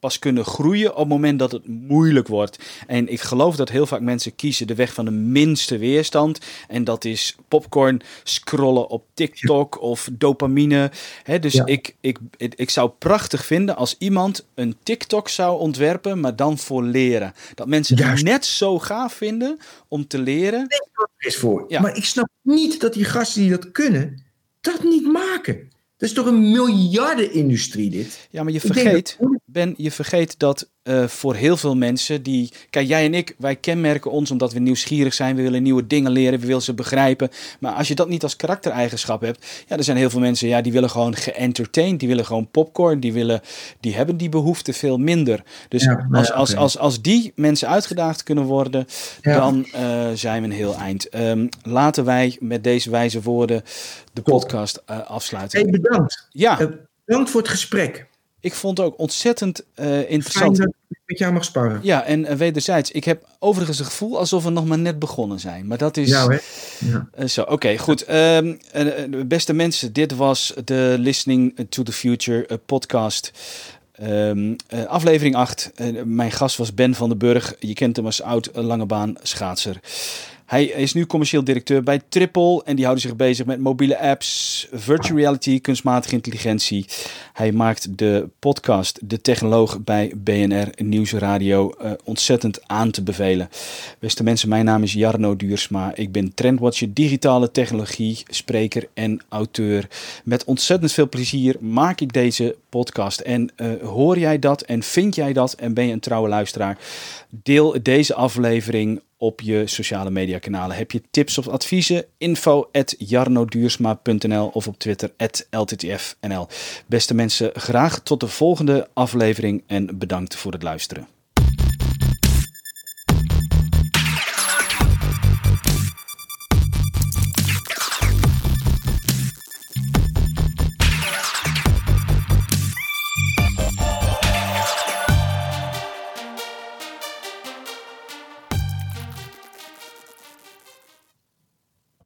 pas kunnen groeien op het moment dat het moeilijk wordt. En ik geloof dat heel vaak mensen kiezen de weg van de minste weerstand. En dat is popcorn, scrollen op TikTok of dopamine. He, dus ik, ik, ik, zou prachtig vinden als iemand een TikTok zou ontwerpen, maar dan voor leren. Dat mensen het net zo gaaf vinden om te leren. is voor. Ja. Maar ik snap niet dat die gasten die dat kunnen, dat niet maken. Dat is toch een miljardenindustrie dit? Ja, maar je vergeet, Ben, je vergeet dat uh, voor heel veel mensen die... Kijk, jij en ik, wij kenmerken ons omdat we nieuwsgierig zijn. We willen nieuwe dingen leren, we willen ze begrijpen. Maar als je dat niet als karaktereigenschap hebt... Ja, er zijn heel veel mensen, ja, die willen gewoon geëntertained. Die willen gewoon popcorn. Die, willen, die hebben die behoefte veel minder. Dus als, als, als, als die mensen uitgedaagd kunnen worden... dan uh, zijn we een heel eind. Um, laten wij met deze wijze woorden de podcast uh, afsluiten. Hey, bedankt. Ja. bedankt voor het gesprek. Ik vond het ook ontzettend uh, interessant. Fijn dat ik met jou mag sparren. Ja, en uh, wederzijds. Ik heb overigens het gevoel alsof we nog maar net begonnen zijn. Maar dat is... Ja, hè? Ja. Uh, zo, oké, goed. Um, beste mensen, dit was de Listening to the Future podcast. Um, aflevering 8. mijn gast was Ben van den Burg. Je kent hem als oud lange baan schaatser. Hij is nu commercieel directeur bij Triple en die houden zich bezig met mobiele apps, virtual reality, kunstmatige intelligentie. Hij maakt de podcast De Technoloog bij BNR Nieuwsradio uh, ontzettend aan te bevelen. Beste mensen, mijn naam is Jarno Duursma. Ik ben trendwatcher digitale technologie, spreker en auteur. Met ontzettend veel plezier maak ik deze podcast. En uh, hoor jij dat en vind jij dat en ben je een trouwe luisteraar? Deel deze aflevering op je sociale media kanalen. Heb je tips of adviezen? Info at jarnoduursma.nl of op Twitter LTTFNL. Beste mensen, graag tot de volgende aflevering en bedankt voor het luisteren.